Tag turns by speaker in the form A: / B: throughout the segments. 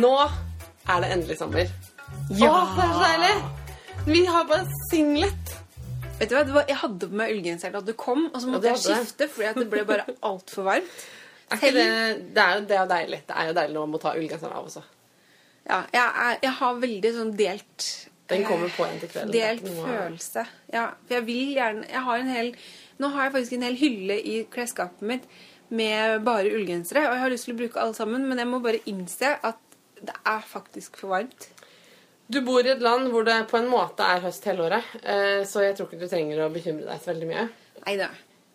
A: Nå er det endelig sommer.
B: Ja!
A: Åh, det er så deilig! Vi har bare singlet.
B: Vet du hva, Jeg hadde på meg ullgenser da du kom, og så måtte
A: ja,
B: jeg
A: hadde det.
B: skifte fordi det ble bare altfor varmt.
A: Er det, det er jo det er deilig. Det er jo deilig når man må ta ullgenseren av også.
B: Ja, jeg, er, jeg har veldig sånn delt
A: Den
B: eh,
A: kommer på en til kvelden.
B: Delt følelse. Ja, for jeg vil gjerne Jeg har en hel Nå har jeg faktisk en hel hylle i klesskapet mitt med bare ullgensere, og jeg har lyst til å bruke alle sammen, men jeg må bare innse at det er faktisk for varmt.
A: Du bor i et land hvor det på en måte er høst hele året, eh, så jeg tror ikke du trenger å bekymre deg så veldig mye.
B: Neida.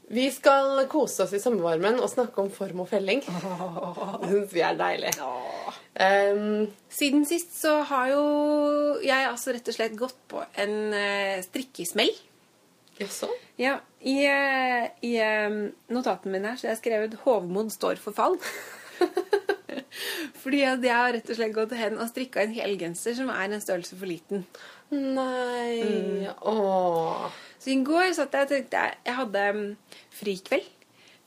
A: Vi skal kose oss i sommervarmen og snakke om form og felling. Det syns vi er deilig. Um,
B: Siden sist så har jo jeg altså rett og slett gått på en uh, strikkesmell.
A: Jaså?
B: Ja, I, uh, i eh, notatene mine her så jeg har skrevet 'Hovmod står for fall'. Fordi jeg har rett og slett gått hen og strikka en helgenser som er en størrelse for liten.
A: Nei Åh.
B: Så i går satt jeg og tenkte jeg, hadde mm, frikveld.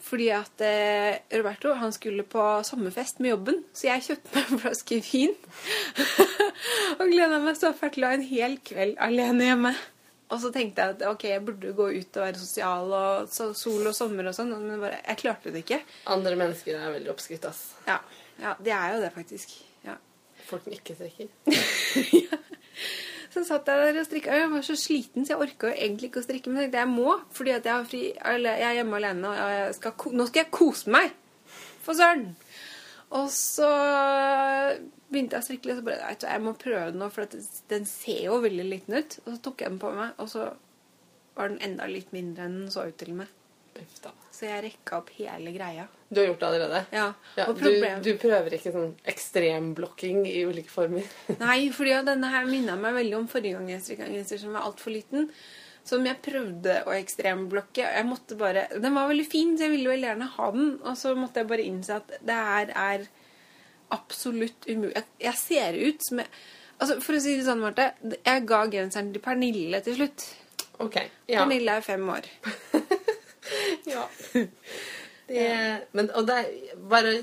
B: Fordi at eh, Roberto han skulle på sommerfest med jobben, så jeg kjøpte meg en flaske vin. og gleda meg så fælt til å ha en hel kveld alene hjemme. Og så tenkte jeg at ok, jeg burde gå ut og være sosial og så, sol og sommer og sånn, men bare, jeg klarte det ikke.
A: Andre mennesker er veldig oppskrytt, ass.
B: Ja, ja, det er jo det, faktisk. Ja.
A: Folk som ikke strikker.
B: Så satt jeg der og strikka. Jeg var så sliten, så jeg orka egentlig ikke å strikke. Men jeg jeg må, fordi at jeg, har fri, eller jeg er hjemme alene, og jeg skal, nå skal jeg kose meg! For søren! Og så begynte jeg å strikke litt, og så bare vet jeg må prøve den nå, for at den ser jo veldig liten ut. Og så tok jeg den på meg, og så var den enda litt mindre enn den så ut til meg.
A: Uff da.
B: Så jeg rekka opp hele greia.
A: Du har gjort det allerede?
B: Ja,
A: Ja,
B: og
A: du, du prøver ikke sånn ekstremblokking i ulike former?
B: Nei, for denne her minna meg veldig om forrige gang jeg strikka en genser som var altfor liten. Som jeg prøvde å ekstremblokke. Jeg måtte bare, Den var veldig fin, så jeg ville veldig gjerne ha den. Og så måtte jeg bare innse at det her er absolutt umulig. Jeg, jeg ser ut som jeg Altså, For å si det sånn, Marte. Jeg ga genseren til Pernille til slutt.
A: Ok, ja.
B: Pernille er fem år.
A: ja. Det, men, og det er bare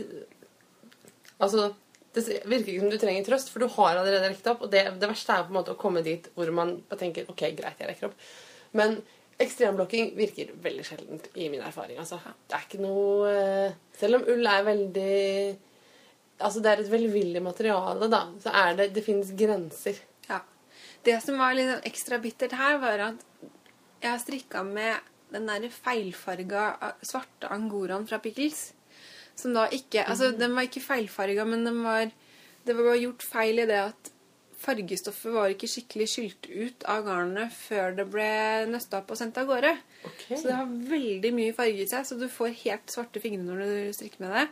A: Altså, det virker ikke som du trenger trøst, for du har allerede rekt opp. Og det, det verste er på en måte å komme dit hvor man tenker OK, greit, jeg rekker opp. Men ekstremblokking virker veldig sjeldent i min erfaring. Altså. Det er ikke noe eh, Selv om ull er veldig Altså, det er et velvillig materiale, da, så er det Det finnes grenser.
B: Ja. Det som var litt sånn ekstra bittert her, var at jeg har strikka med den der feilfarga eh, svarte angoraen fra Pickles. Som da ikke Altså, den var ikke feilfarga, men den var Det var gjort feil i det at fargestoffet var ikke skikkelig skylt ut av garnet før det ble nøsta opp og sendt av gårde.
A: Okay.
B: Så det har veldig mye farge i seg, så du får helt svarte fingre når du strikker med det.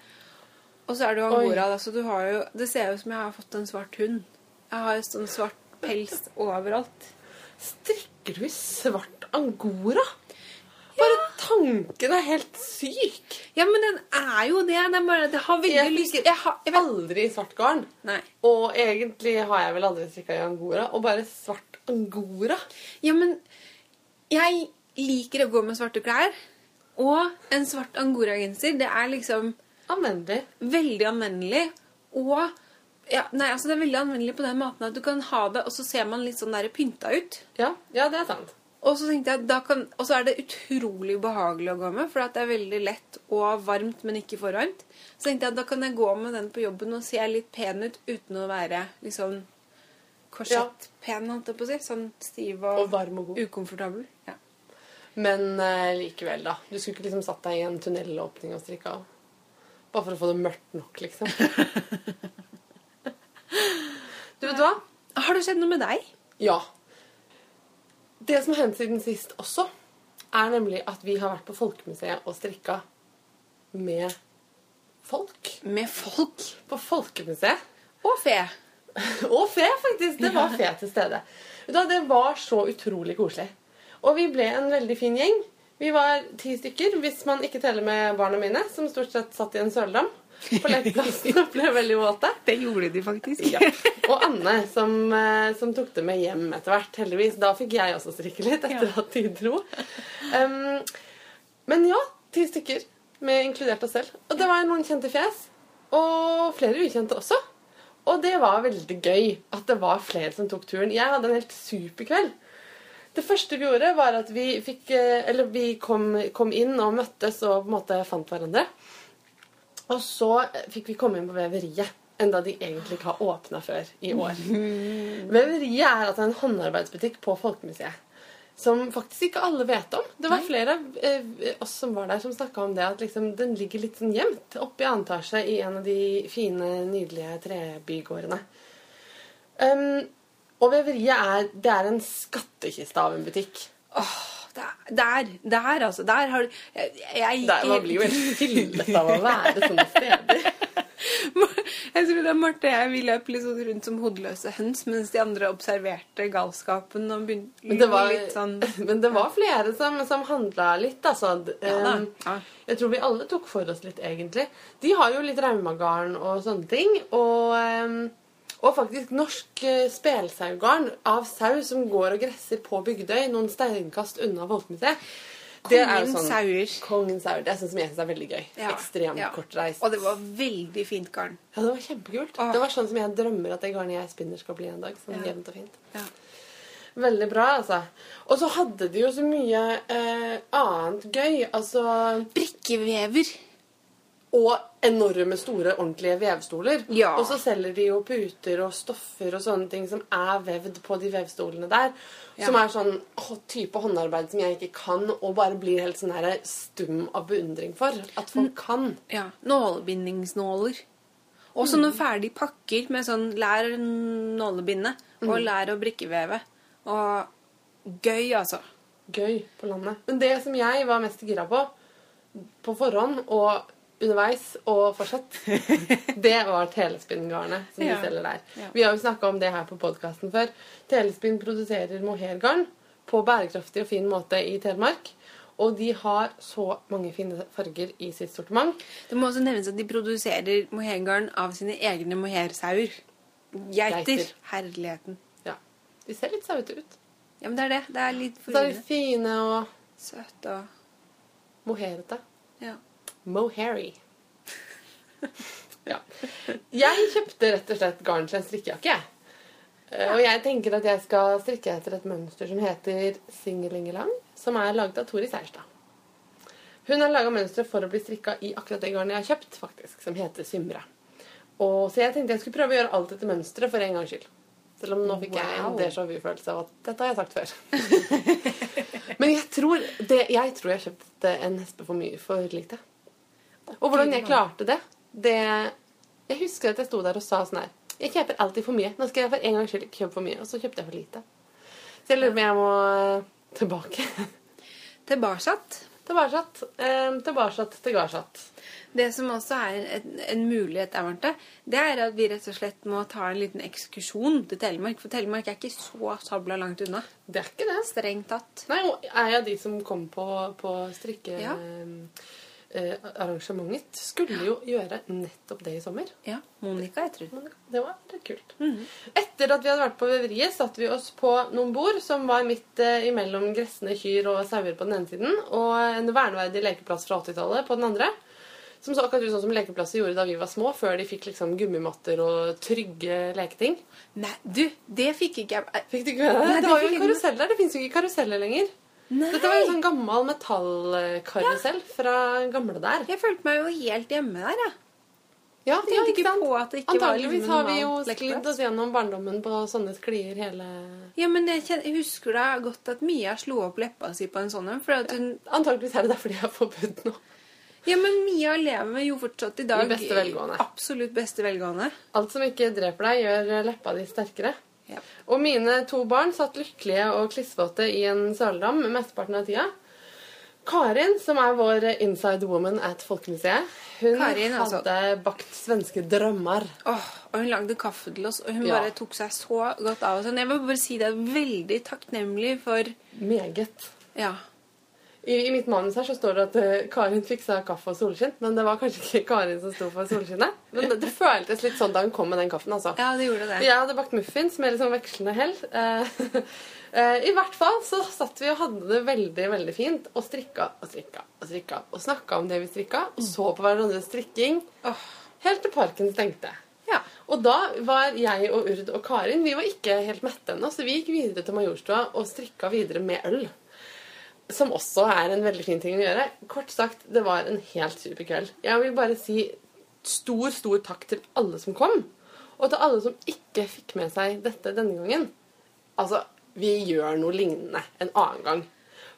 B: Og så er det jo angora, da, så du har jo Det ser jo ut som jeg har fått en svart hund. Jeg har jo sånn svart pels overalt.
A: Strikker du i svart angora? Bare tanken er helt syk.
B: Ja, men den er jo det. Er bare Det har veldig
A: Jeg
B: lyst jeg har, jeg
A: aldri svart garn.
B: Nei.
A: Og egentlig har jeg vel aldri strikka i angora. Og bare svart angora.
B: Ja, men jeg liker å gå med svarte klær. Og en svart angoragenser, det er liksom
A: Anvendelig.
B: veldig anvendelig. Og ja, nei, altså det er veldig anvendelig på den måten at du kan ha det, og så ser man litt sånn der pynta ut.
A: Ja, ja, det er sant.
B: Og så tenkte jeg da kan, og så er det utrolig behagelig å gå med, for det er veldig lett og varmt, men ikke for varmt. Så tenkte jeg at da kan jeg gå med den på jobben og se litt pen ut uten å være liksom korsettpen, holdt jeg på å si. Sånn stiv og,
A: Og varm og
B: ukomfortabel. Ja.
A: Men eh, likevel, da. Du skulle ikke liksom satt deg i en tunnelåpning og strikka av? Bare for å få det mørkt nok, liksom. Du vet hva?
B: Har det skjedd noe med deg?
A: Ja. Det som har hendt siden sist også, er nemlig at vi har vært på Folkemuseet og strikka med folk.
B: Med folk.
A: På Folkemuseet.
B: Og fe.
A: Og fe, faktisk. Det var fe til stede. Da, Det var så utrolig koselig. Og vi ble en veldig fin gjeng. Vi var ti stykker, hvis man ikke teller med barna mine, som stort sett satt i en søledam på lekeplassen og ble veldig våte.
B: Det gjorde de faktisk.
A: Ja. Og Anne, som, eh, som tok det med hjem etter hvert, heldigvis. Da fikk jeg også strikke litt etter
B: Ja.
A: at de dro. Um, men ja, ti stykker, med inkludert oss selv. Og det var noen kjente fjes. Og flere ukjente også. Og det var veldig gøy at det var flere som tok turen. Jeg hadde en helt super kveld. Det første vi gjorde, var at vi fikk eh, Eller vi kom, kom inn og møttes og på en måte fant hverandre. Og så fikk vi komme inn på veveriet. Enda de egentlig ikke har åpna før i år. Veveriet er altså en håndarbeidsbutikk på Folkemuseet. Som faktisk ikke alle vet om. Det var flere av eh, oss som var der, som snakka om det. At liksom, den ligger litt sånn gjemt oppe i annen etasje i en av de fine, nydelige trebygårdene. Um, og veveriet er, det er en skattkiste av en butikk.
B: Åh, der, der, altså. Der har du jeg, jeg
A: Der, man blir jo helt fyllet av å være sånne steder.
B: Jeg tror det er Marte og jeg vi løp litt sånn rundt som hodeløse høns, mens de andre observerte galskapen og begynte
A: Men det var,
B: litt sånn
A: men det var flere som, som handla litt, altså.
B: Ja da.
A: Um,
B: Ja.
A: Jeg tror vi alle tok for oss litt, egentlig. De har jo litt Raumagarden og sånne ting. Og, um, og faktisk norsk uh, spelsaugarn av sau som går og gresser på Bygdøy, noen steinkast unna Folkemuseet. Det er jo
B: Kongens sauer.
A: Kongens sauer. Det er sånn som jeg syns er veldig gøy.
B: Ja,
A: Ekstremt
B: ja.
A: kortreist.
B: Og det var veldig fint garn.
A: Ja, det var kjempekult.
B: Ah.
A: Det var sånn som jeg drømmer at det garnet jeg spinner, skal bli en dag. Sånn
B: Ja.
A: jevnt og fint.
B: Ja.
A: Veldig bra, altså. Og så hadde de jo så mye eh, annet gøy. Altså
B: Brikkevever.
A: Og enorme, store, ordentlige vevstoler.
B: Ja.
A: Og så selger de jo puter og stoffer og sånne ting som er vevd på de vevstolene der.
B: Ja.
A: Som er sånn type håndarbeid som jeg ikke kan, og bare blir helt sånn her stum av beundring for. At
B: Mm.
A: folk kan.
B: Ja, nålebindingsnåler. Og sånne mm. ferdige pakker med sånn lær nålebinde og lær å brikkeveve. Og gøy, altså.
A: Gøy på landet. Men det som jeg var mest gira på, på forhånd og underveis og fortsatt, det var telespinngarnet som
B: Ja.
A: de selger der.
B: Ja.
A: Vi har jo snakka om det her på podkasten før. Telespinn produserer mohairgarn på bærekraftig og fin måte i Telemark. Og de har så mange fine farger i sitt sortiment.
B: Det må også nevnes at de produserer mohairgarn av sine egne mohairsauer. Geiter.
A: Geiter.
B: Herligheten.
A: Ja, De ser litt sauete ut.
B: Ja, men det er det. Det er litt
A: Så er de fine og
B: Søte og
A: mohairete.
B: Ja.
A: Mohairy. ja. Jeg kjøpte rett og slett garn til en strikkejakke. Eh, Og jeg tenker at jeg skal strikke etter et mønster som heter Singelingelang, som er laget av Tori Seierstad. Hun har laga mønsteret for å bli strikka i akkurat det garnet jeg har kjøpt, faktisk, som heter Symre. Og Så jeg tenkte jeg skulle prøve å gjøre alt etter mønsteret for en gangs skyld. Selv om nå fikk jeg en
B: Wow.
A: déjà vu-følelse av at dette har jeg sagt før. Men jeg tror, det, jeg tror jeg kjøpte en hespe for mye for lite. Og hvordan jeg klarte det, det Jeg husker at jeg sto der og sa sånn her Jeg kjøper alltid for mye. Nå skal jeg for en gangs skyld kjøpe for mye. Og så kjøpte jeg for lite. Så jeg lurer på om jeg må eh, tilbake.
B: Tilbarsatt.
A: Tilbarsatt. Eh, tilbakesatt, garsatt.
B: Det som også er en, en mulighet der, Marte, det er at vi rett og slett må ta en liten ekskursjon til Telemark. For Telemark er ikke så sabla langt unna.
A: Det er ikke det.
B: Strengt tatt.
A: Nei, og er jeg de som kom på, på
B: Ja.
A: Strikkearrangementet, skulle jo gjøre nettopp det i sommer.
B: Ja, Monica, jeg tror.
A: Det var litt kult. Etter at vi hadde vært på veveriet, satte vi oss på noen bord som var midt eh, imellom gressende kyr og sauer på den ene siden, og en verneverdig lekeplass fra 80-tallet på den andre. Som så akkurat ut sånn som lekeplasser gjorde da vi var små, før de fikk liksom gummimatter og trygge leketing.
B: Nei, du, det fikk ikke jeg
A: Fikk du ikke med deg?
B: Nei,
A: det?
B: det
A: var jo
B: karuseller.
A: en karusell der. Det fins jo ikke karuseller lenger.
B: Nei.
A: Dette var jo sånn gammel metallkarusell fra gamle der.
B: Jeg følte meg jo helt hjemme der, jeg.
A: Ja,
B: Jeg tenkte ikke på at det ikke
A: Antakeligvis
B: var en
A: har vi jo sklidd oss gjennom barndommen på sånne sklier hele
B: Ja, men jeg, kjenner, jeg husker da godt at Mia slo opp leppa si på en sånn en. Hun
A: Antakeligvis er det derfor de har forbudt nå.
B: Ja, men Mia lever jo fortsatt i dag
A: I beste velgående.
B: Absolutt beste velgående.
A: Alt som ikke dreper deg, gjør leppa di sterkere.
B: Ja.
A: Og mine to barn satt lykkelige og klissvåte i en søledam mesteparten av tida. Karin, som er vår inside woman at Folkemuseet, hun
B: Karin, altså.
A: hadde bakt svenske drømmer.
B: Åh, og hun lagde kaffe til oss, og hun
A: Ja.
B: bare tok seg så godt av oss. Jeg vil bare si det er veldig takknemlig for
A: Meget.
B: Ja.
A: I, I mitt manus her så står det at uh, Karin fiksa kaffe og solskinn, men det var kanskje ikke Karin som sto for solskinnet. Men det, det føltes litt sånn da hun kom med den kaffen, altså.
B: ja, det gjorde det.
A: Jeg hadde bakt muffins med sånn vekslende hell. Uh, uh, I hvert fall så satt vi og hadde det veldig veldig fint og strikka og strikka og strikka og snakka om det vi strikka, og så på hverandres strikking helt til parken stengte.
B: ja.
A: Og da var jeg og Urd og Karin vi var ikke helt mette ennå, så vi gikk videre til Majorstua og strikka videre med øl. Som også er en veldig fin ting å gjøre. Kort sagt, det var en helt super kveld. Jeg vil bare si stor, stor takk til alle som kom. Og til alle som ikke fikk med seg dette denne gangen. Altså, vi gjør noe lignende en annen gang.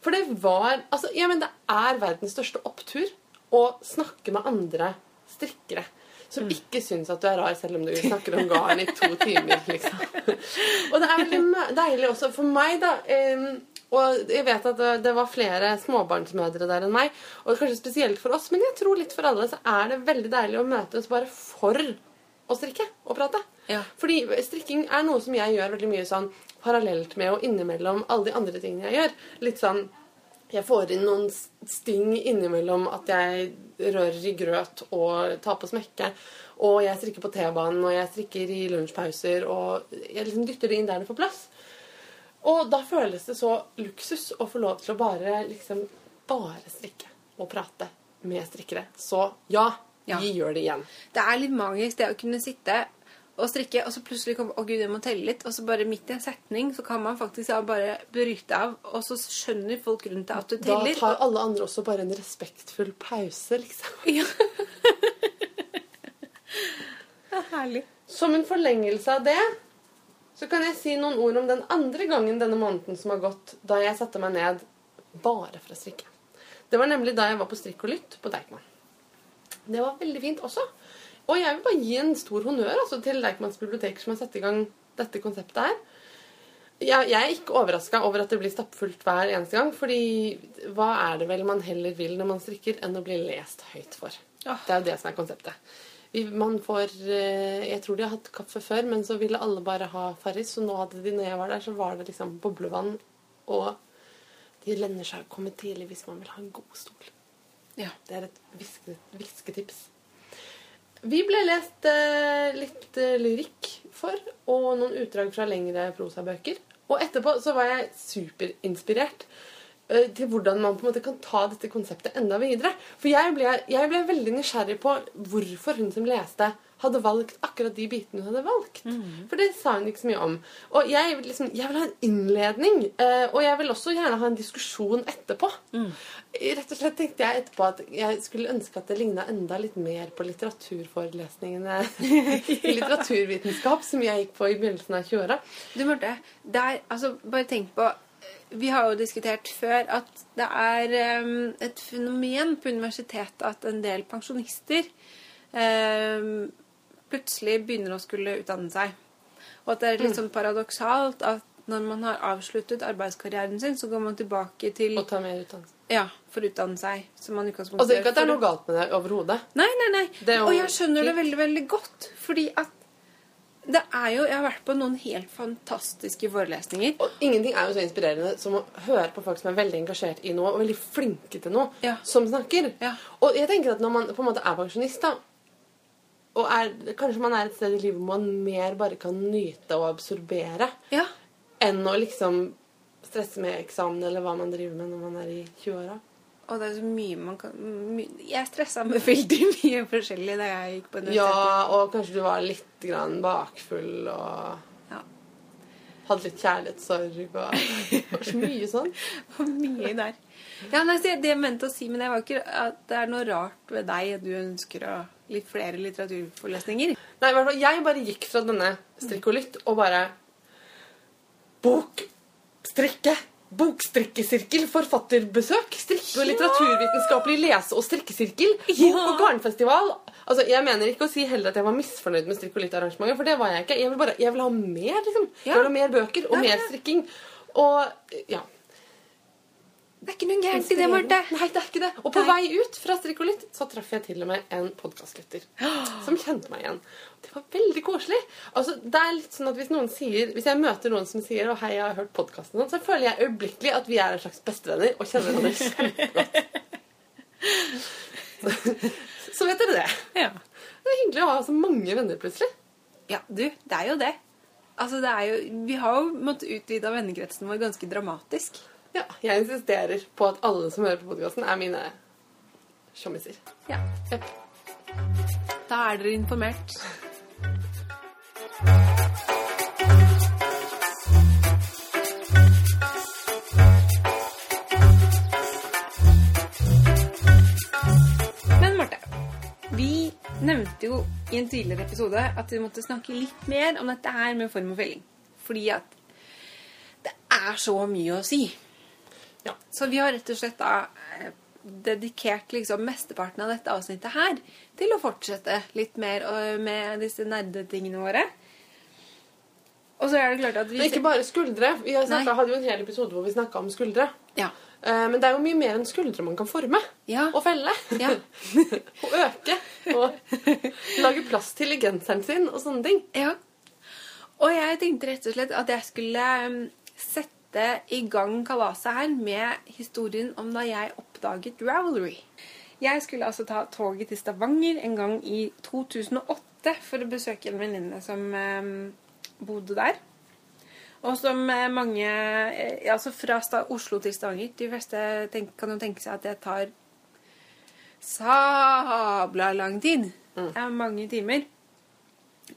A: For det var Altså, ja, men det er verdens største opptur å snakke med andre strikkere. Som ikke syns at du er rar, selv om du snakker om garn i to timer. liksom. Og det er veldig deilig også for meg, da. em, og jeg vet at det, var flere småbarnsmødre der enn meg, og kanskje spesielt for oss, men jeg tror litt for alle så er det veldig deilig å møtes bare for å strikke og prate.
B: Ja.
A: Fordi strikking er noe som jeg gjør veldig mye sånn parallelt med og innimellom alle de andre tingene jeg gjør. Litt sånn jeg får inn noen sting innimellom at jeg rører i grøt og tar på smekke. Og jeg strikker på T-banen, og jeg strikker i lunsjpauser. Og jeg liksom dytter det inn der det får plass. Og da føles det så luksus å få lov til å bare liksom bare strikke og prate med strikkere. Så ja,
B: Ja.
A: vi gjør det igjen.
B: Det er litt magisk det å kunne sitte og strikke, og så plutselig komme Å, gud, jeg må telle litt. Og så bare midt i en setning så kan man faktisk ja, bare bryte av, og så skjønner folk rundt deg at du teller.
A: Da tar alle andre også bare en respektfull pause, liksom.
B: Ja. det er herlig.
A: Som en forlengelse av det så kan jeg si noen ord om den andre gangen denne måneden som har gått, da jeg satte meg ned bare for å strikke. Det var nemlig da jeg var på Strikk og Lytt på Deichman. Det var veldig fint også. Og jeg vil bare gi en stor honnør altså, til Deichmans bibliotek som har satt i gang dette konseptet her. Jeg, jeg er ikke overraska over at det blir stappfullt hver eneste gang. fordi hva er det vel man heller vil når man strikker, enn å bli lest høyt for?
B: Ja.
A: Det er jo det som er konseptet. Man får eh, Jeg tror de har hatt kaffe før, men så ville alle bare ha Farris. Så nå hadde de, når jeg var der, så var det liksom boblevann. Og de lønner seg å komme tidlig hvis man vil ha en god stol.
B: Ja.
A: Det er et hviske, hvisketips. Vi ble lest eh, litt eh, lyrikk for, og noen utdrag fra lengre prosabøker. Og etterpå så var jeg superinspirert til hvordan man på en måte kan ta dette konseptet enda videre. For jeg ble, jeg ble veldig nysgjerrig på hvorfor hun som leste, hadde valgt akkurat de bitene hun hadde valgt. For det sa hun ikke så mye om. Og jeg, vil liksom, jeg vil ha en innledning, eh, og jeg vil også gjerne ha en diskusjon etterpå. Rett og slett tenkte jeg etterpå at jeg skulle ønske at det ligna enda litt mer på litteraturforelesningene i litteraturvitenskap som jeg gikk på i begynnelsen av 20-åra.
B: Du, Marte, der, altså, bare tenk på Vi har jo diskutert før at det er um, et fenomen på universitetet at en del pensjonister um, plutselig begynner å skulle utdanne seg. Og at det er litt sånn paradoksalt at når man har avsluttet arbeidskarrieren sin, så går man tilbake til
A: Og ta mer utdannelse.
B: Ja, for å utdanne seg. Som man utgangspunktet
A: Og det er ikke at det er noe galt med det overhodet.
B: Nei, nei, nei. Og jeg skjønner det veldig, veldig godt. Fordi at det er jo Jeg har vært på noen helt fantastiske forelesninger.
A: Og ingenting er jo så inspirerende som å høre på folk som er veldig engasjert i noe og veldig flinke til noe,
B: Ja.
A: som snakker.
B: Ja.
A: Og jeg tenker at når man på en måte er pensjonist, da og er, kanskje man er et sted i livet hvor man mer bare kan nyte og absorbere
B: Ja.
A: enn å liksom stresse med eksamen eller hva man driver med når man er i 20-åra.
B: Og det er så mye man kan my Jeg stressa med veldig mye forskjellig da jeg gikk på universitetet.
A: Ja, og kanskje du var litt grann bakfull og
B: Ja.
A: hadde litt kjærlighetssorg og var så mye sånn.
B: Og mye der. Ja, men altså, Det jeg mente å si, men det var ikke at det er noe rart ved deg at du ønsker å litt flere litteraturforelesninger.
A: Nei, i hvert fall, jeg bare gikk fra denne strikk og lytt og bare Bok, strikke, bokstrikkesirkel, forfatterbesøk, strikke- og litteraturvitenskapelig lese- og strikkesirkel, bok- og garnfestival. Altså, Jeg mener ikke å si heller at jeg var misfornøyd med strikk og litt-arrangementet. for det var jeg ikke. Jeg vil bare jeg vil ha mer, liksom. Jeg vil ha mer bøker og mer strikking. Og ja.
B: Er ikke det, Marte.
A: Nei, det er ikke det. Og på
B: Nei.
A: vei ut fra lytt så traff jeg til og med en podkastlytter som kjente meg igjen. Det var veldig koselig. Altså, det er litt sånn at Hvis noen sier, hvis jeg møter noen som sier oh, hei, jeg har hørt podkasten, så føler jeg øyeblikkelig at vi er en slags bestevenner og kjenner hverandre kjempegodt. Så vet dere det.
B: Ja.
A: Det er hyggelig å ha så mange venner plutselig.
B: ja, du, det er jo det. Altså, det er jo, Vi har jo måttet utvide vennekretsen vår ganske dramatisk.
A: Ja, Jeg insisterer på at alle som hører på podkasten, er mine sjommiser.
B: Ja. Da er dere informert. Men Marte, vi nevnte jo i en tidligere episode at vi måtte snakke litt mer om dette her med form og felling. Fordi at det er så mye å si.
A: Ja.
B: Så vi har rett og slett da eh, dedikert liksom mesteparten av dette avsnittet her til å fortsette litt mer med disse nerdetingene våre. Og så er det klart at vi
A: Men ikke bare skuldre. Vi har snakket, hadde jo en hel episode hvor vi snakka om skuldre.
B: Ja.
A: Eh, Men det er jo mye mer enn skuldre man kan forme.
B: Ja.
A: Og felle.
B: Ja.
A: og øke. Og lage plass til i genseren sin og sånne ting.
B: Ja. Og jeg tenkte rett og slett at jeg skulle um, sette i gang kalaset her med historien om da jeg oppdaget Ravelry. Jeg skulle altså ta toget til Stavanger en gang i 2008 for å besøke en venninne som eh, bodde der. Og som eh, mange eh, Altså fra Oslo til Stavanger. De fleste kan jo tenke seg at det tar sabla lang tid. Det er mange timer.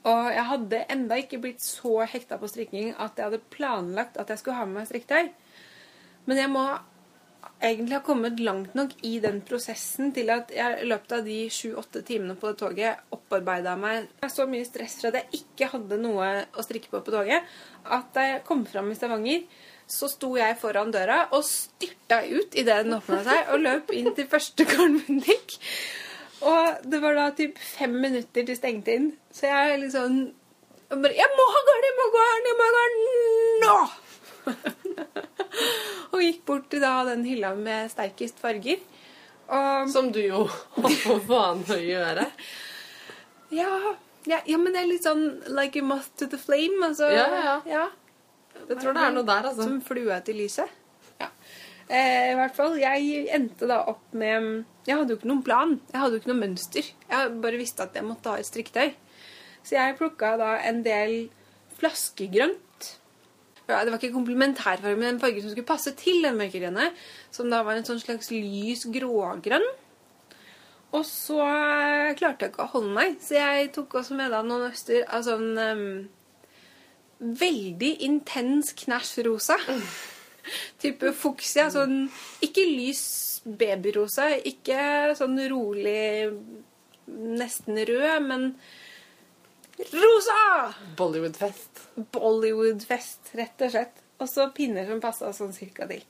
B: Og jeg hadde enda ikke blitt så hekta på strikking at jeg hadde planlagt at jeg skulle ha med meg strikketøy. Men jeg må egentlig ha kommet langt nok i den prosessen til at jeg i løpet av de sju-åtte timene på det toget opparbeida meg så mye stress for at jeg ikke hadde noe å strikke på på toget, at da jeg kom fram i Stavanger, så sto jeg foran døra og styrta ut idet den åpna seg, og løp inn til første garnbutikk. Og det var da typ fem minutter til stengte inn. Så jeg er sånn jeg bare, Jeg må ha garn! Jeg må ha garn! Jeg må ha garn nå! og gikk bort til da den hylla med sterkest farger. Og
A: Som du jo har for vane å gjøre.
B: ja, ja, ja, men det er litt sånn like a moth to the flame. Altså,
A: Ja, ja,
B: ja.
A: Jeg tror det er noe der, altså.
B: Som flua til lyset. Eh, I hvert fall, jeg endte da opp med Jeg hadde jo ikke noen plan. Jeg hadde jo ikke noe mønster. Jeg bare visste at jeg måtte ha et strikketøy. Så jeg plukka da en del flaskegrønt. Ja, det var ikke komplementærfarge, men en farge som skulle passe til den mørkegrønne. Som da var en sånn slags lys grågrønn. Og så eh, klarte jeg ikke å holde meg, så jeg tok også med da noen øster av sånn um, veldig intens knæsjrosa. Type fuksia. Sånn ikke lys babyrosa, ikke sånn rolig nesten rød, men rosa!
A: Bollywood-fest.
B: Bollywood-fest, rett og slett. Og så pinner som passa sånn cirka til.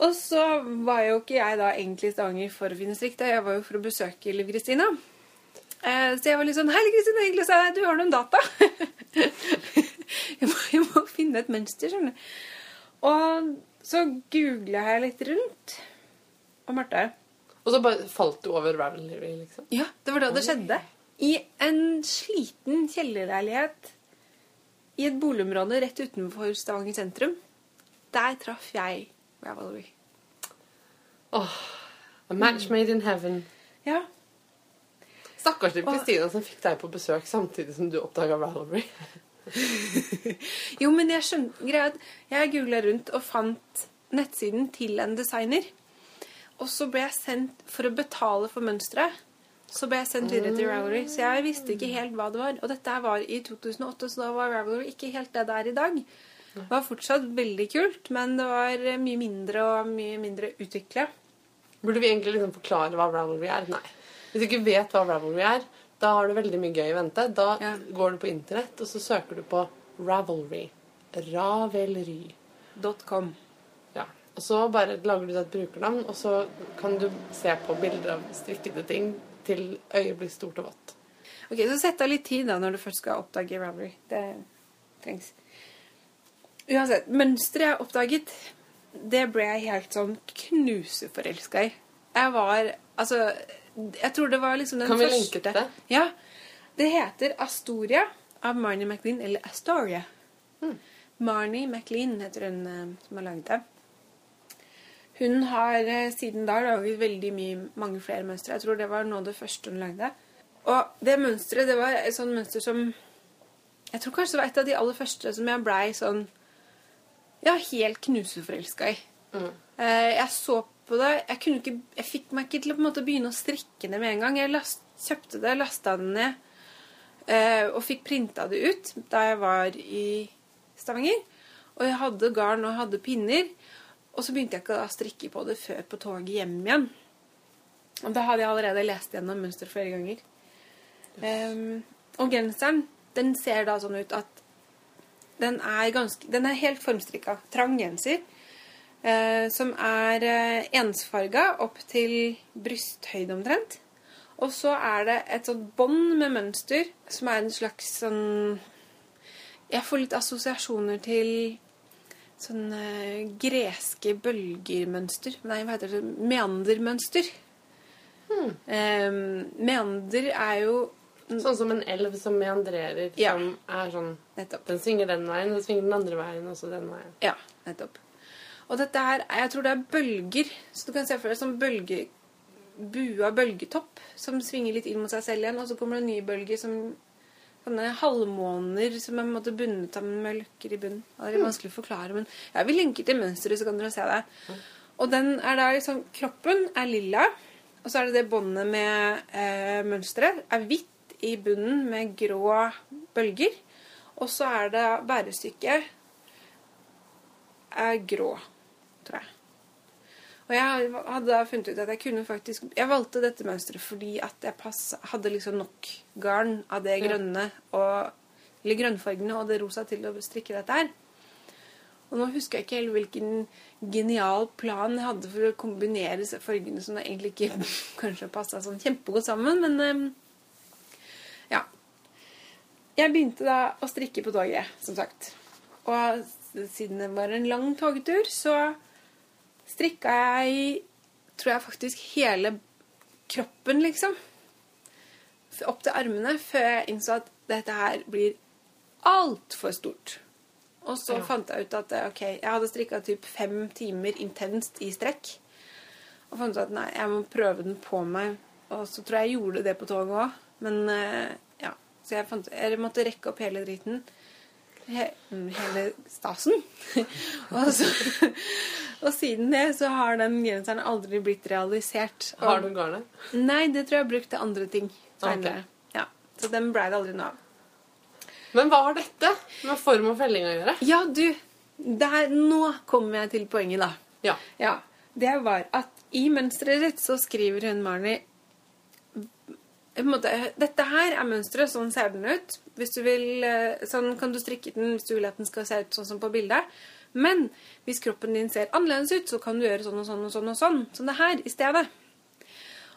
B: Og så var jo ikke jeg da egentlig i Stavanger for å finne strikketøy, jeg var jo for å besøke Liv Kristina. Eh, Så jeg var litt sånn Hei, Liv Kristina, hyggelig å se deg. Du har noen data? jeg, må, jeg må finne et mønster, skjønner du. Og så googla jeg litt rundt. Og Marte
A: Og så bare falt du over Ravelry, liksom.
B: Ja, det var da det skjedde. I en sliten kjellerleilighet i et boligområde rett utenfor Stavanger sentrum. Der traff jeg Ravelry.
A: Åh, a match made in heaven.
B: Ja.
A: Stakkars Kristina som fikk deg på besøk samtidig som du oppdaga Ravelry.
B: Jo, men jeg skjønner jeg googla rundt og fant nettsiden til en designer. Og så ble jeg sendt for å betale for mønsteret. Så ble jeg sendt videre til Ravelry. Så jeg visste ikke helt hva det var. Og dette var i 2008, så da var Ravelry ikke helt det det er i dag. Det var fortsatt veldig kult, men det var mye mindre og mye mindre utvikla.
A: Burde vi egentlig liksom forklare hva Ravelry er? Nei. Hvis du ikke vet hva Ravelry er, da har du veldig mye gøy i vente. Da
B: Ja.
A: går du på internett, og så søker du på Ravelry. Ravelry.
B: .com.
A: Ja. Og så bare lager du deg et brukernavn, og så kan du se på bilder av strikkede ting til øyet blir stort og vått.
B: Ok, Så sett av litt tid da når du først skal oppdage Ravelry. Det trengs. Uansett, mønsteret jeg oppdaget, det ble jeg helt sånn knuseforelska i. Jeg var Altså, jeg tror det var liksom den
A: Kan vi
B: første
A: linke til det?
B: Ja. Det heter Astoria av Marnie McLean, eller Astoria.
A: Mm.
B: Marnie McLean heter hun eh, som har laget det. Hun har eh, siden da laget veldig mye, mange flere mønstre. Jeg tror det var noe av det første hun lagde. Og det mønsteret, det var et sånt mønster som Jeg tror kanskje det var et av de aller første som jeg blei sånn Ja, helt knuseforelska i.
A: Mm.
B: Eh, Jeg så på det. Jeg, ikke, jeg fikk meg ikke til å måte begynne å strikke det med en gang. Jeg last, kjøpte det, lasta det ned. Eh, og fikk printa det ut da jeg var i Stavanger. Og jeg hadde garn og hadde pinner. Og så begynte jeg ikke å strikke på det før på toget hjem igjen. Og da hadde jeg allerede lest gjennom mønsteret flere ganger. Um, og genseren, den ser da sånn ut at den er, ganske, den er helt formstrikka. Trang genser. Eh, som er eh, ensfarga opp til brysthøyde omtrent. Og så er det et sånt bånd med mønster som er en slags sånn Jeg får litt assosiasjoner til sånn eh, greske bølgermønster. Nei, hva heter det? Meandermønster.
A: Hmm.
B: Eh, meander er jo
A: Sånn som en elv som meandrerer,
B: Ja.
A: som er sånn
B: Nettopp.
A: Den svinger den veien, så svinger den andre veien, og så den veien.
B: Ja, nettopp. Og dette her, jeg tror det er bølger. Så du kan se for deg som bølge, bua bølgetopp som svinger litt inn mot seg selv igjen, og så kommer det en ny bølge som sånne halvmåner som er på en måte bundet sammen med i bunnen. Det er litt vanskelig å forklare, men jeg vil linke til mønsteret, så kan dere se det. Og den er da liksom Kroppen er lilla, og så er det det båndet med eh, mønsteret. Er hvitt i bunnen med grå bølger. Og så er det bærestykket er grå. Og jeg hadde da funnet ut at jeg kunne faktisk Jeg valgte dette mønsteret fordi at jeg pass, hadde liksom nok garn av det grønne og Eller grønnfargene og det rosa til å strikke dette her. Og nå husker jeg ikke helt hvilken genial plan jeg hadde for å kombinere fargene som egentlig ikke kanskje passa sånn kjempegodt sammen, men eh, ja. Jeg begynte da å strikke på toget, som sagt. Og siden det var en lang togtur, så strikka jeg tror jeg faktisk hele kroppen, liksom. Opp til armene, før jeg innså at dette her blir altfor stort. Og så
A: Ja.
B: fant jeg ut at eh, ok, jeg hadde strikka typ fem timer intenst i strekk. Og fant ut at nei, jeg må prøve den på meg. Og så tror jeg jeg gjorde det på toget òg. Men eh, ja. Så jeg, fant, jeg måtte rekke opp hele driten. He, mm, hele stasen. og, så, og siden det så har den genseren aldri blitt realisert. Og,
A: Har du garnet?
B: Nei, det tror jeg jeg brukte andre ting
A: okay.
B: Ja, så den ble det aldri noe av.
A: Men hva har dette med form og felling å gjøre?
B: Ja, du. Der, nå kommer jeg til poenget, da.
A: Ja.
B: Ja, Det var at i mønsteret ditt så skriver hun Marnie måte, Dette her er mønsteret, sånn ser den ut. Vil, eh, Sånn kan du strikke den hvis du vil at den skal se ut sånn som på bildet. Men hvis kroppen din ser annerledes ut, så kan du gjøre sånn og sånn og sånn. og sånn, Som det her i stedet.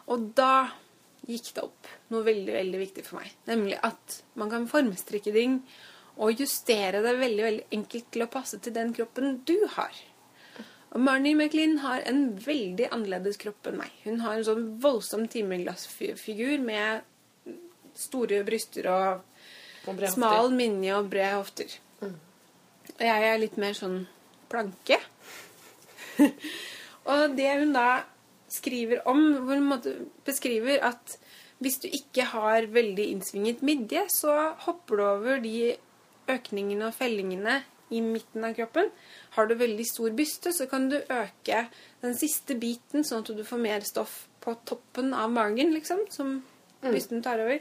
B: Og da gikk det opp noe veldig veldig viktig for meg. Nemlig at man kan formstrikke ting og justere det veldig veldig enkelt til å passe til den kroppen du har. Og Marnie McLean har en veldig annerledes kropp enn meg. Hun har en sånn voldsom timeglassfigur med store bryster og
A: Og
B: smal minje og brede hofter. Og jeg er litt mer sånn planke. og det hun da skriver om, hvor hun beskriver at hvis du ikke har veldig innsvinget midje, så hopper du over de økningene og fellingene i midten av kroppen. Har du veldig stor byste, så kan du øke den siste biten, sånn at du får mer stoff på toppen av magen, liksom, som bysten tar over.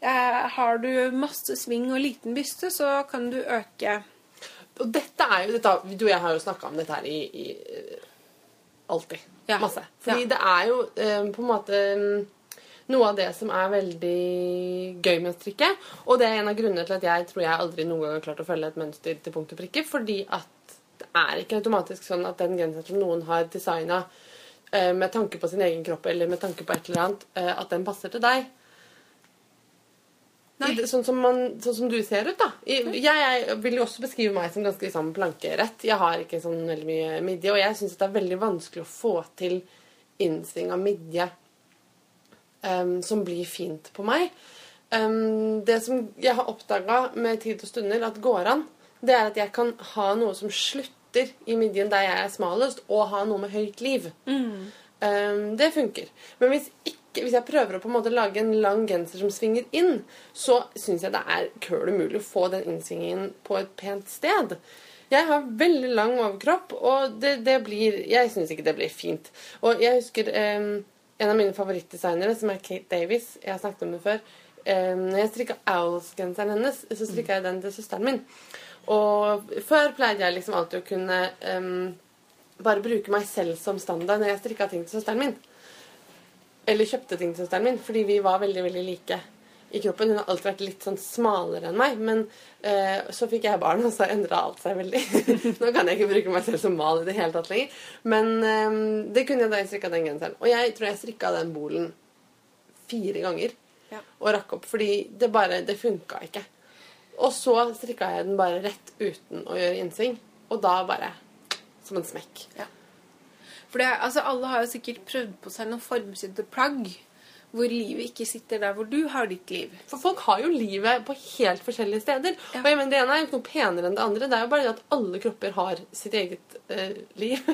B: Eh, har du masse sving og liten byste, så kan du øke
A: Og dette er jo dette, Du og jeg har jo snakka om dette her i, i eh, alltid.
B: Ja.
A: Masse. Fordi
B: Ja.
A: det er jo eh, på en måte mm, noe av det som er veldig gøy med å strikke. Og det er en av grunnene til at jeg tror jeg aldri noen gang har klart å følge et mønster til punkt og prikke. Fordi at det er ikke automatisk sånn at den genseren som noen har designa eh, med tanke på sin egen kropp eller med tanke på et eller annet, eh, at den passer til deg. I Sånn som, man, sånn som du ser ut, da. I, jeg, jeg vil jo også beskrive meg som ganske liksom, plankerett. Jeg har ikke sånn veldig mye midje, og jeg syns det er veldig vanskelig å få til innsving av midje em, som blir fint på meg. Um, det som jeg har oppdaga med tid og stunder at går an, det er at jeg kan ha noe som slutter i midjen der jeg er smalest, og ha noe med høyt liv. Um, det funker. Men hvis, ikke, hvis jeg prøver å på en måte lage en lang genser som svinger inn, så syns jeg det er køl umulig å få den innsvingingen på et pent sted. Jeg har veldig lang overkropp, og det, det blir Jeg syns ikke det blir fint. Og jeg husker um, en av mine favorittdesignere, som er Kate Davies, jeg har snakket om det før, eh, Når jeg strikka Owls-genseren hennes, så strikka jeg den til søsteren min. Og før pleide jeg liksom alltid å kunne um, bare bruke meg selv som standard når jeg strikka ting til søsteren min. Eller kjøpte ting til søsteren min, fordi vi var veldig, veldig like i kroppen. Hun har alltid vært litt sånn smalere enn meg, men eh, så fikk jeg barn, og så endra alt seg veldig. Nå kan jeg ikke bruke meg selv som mal i det hele tatt lenger, men eh, det kunne jeg da jeg strikka den genseren. Og jeg tror jeg strikka den bolen fire ganger
B: Ja.
A: og rakk opp, fordi det bare Det funka ikke. Og så strikka jeg den bare rett uten å gjøre innsving, og da bare som en smekk. Ja.
B: For det, altså, alle har jo sikkert prøvd på seg noen formsydde plagg hvor livet ikke sitter der hvor du har ditt liv.
A: For folk har jo livet på helt forskjellige steder.
B: Ja.
A: Og jeg mener, Det ene er jo ikke noe penere enn det andre. Det er jo bare det at alle kropper har sitt eget eh, liv.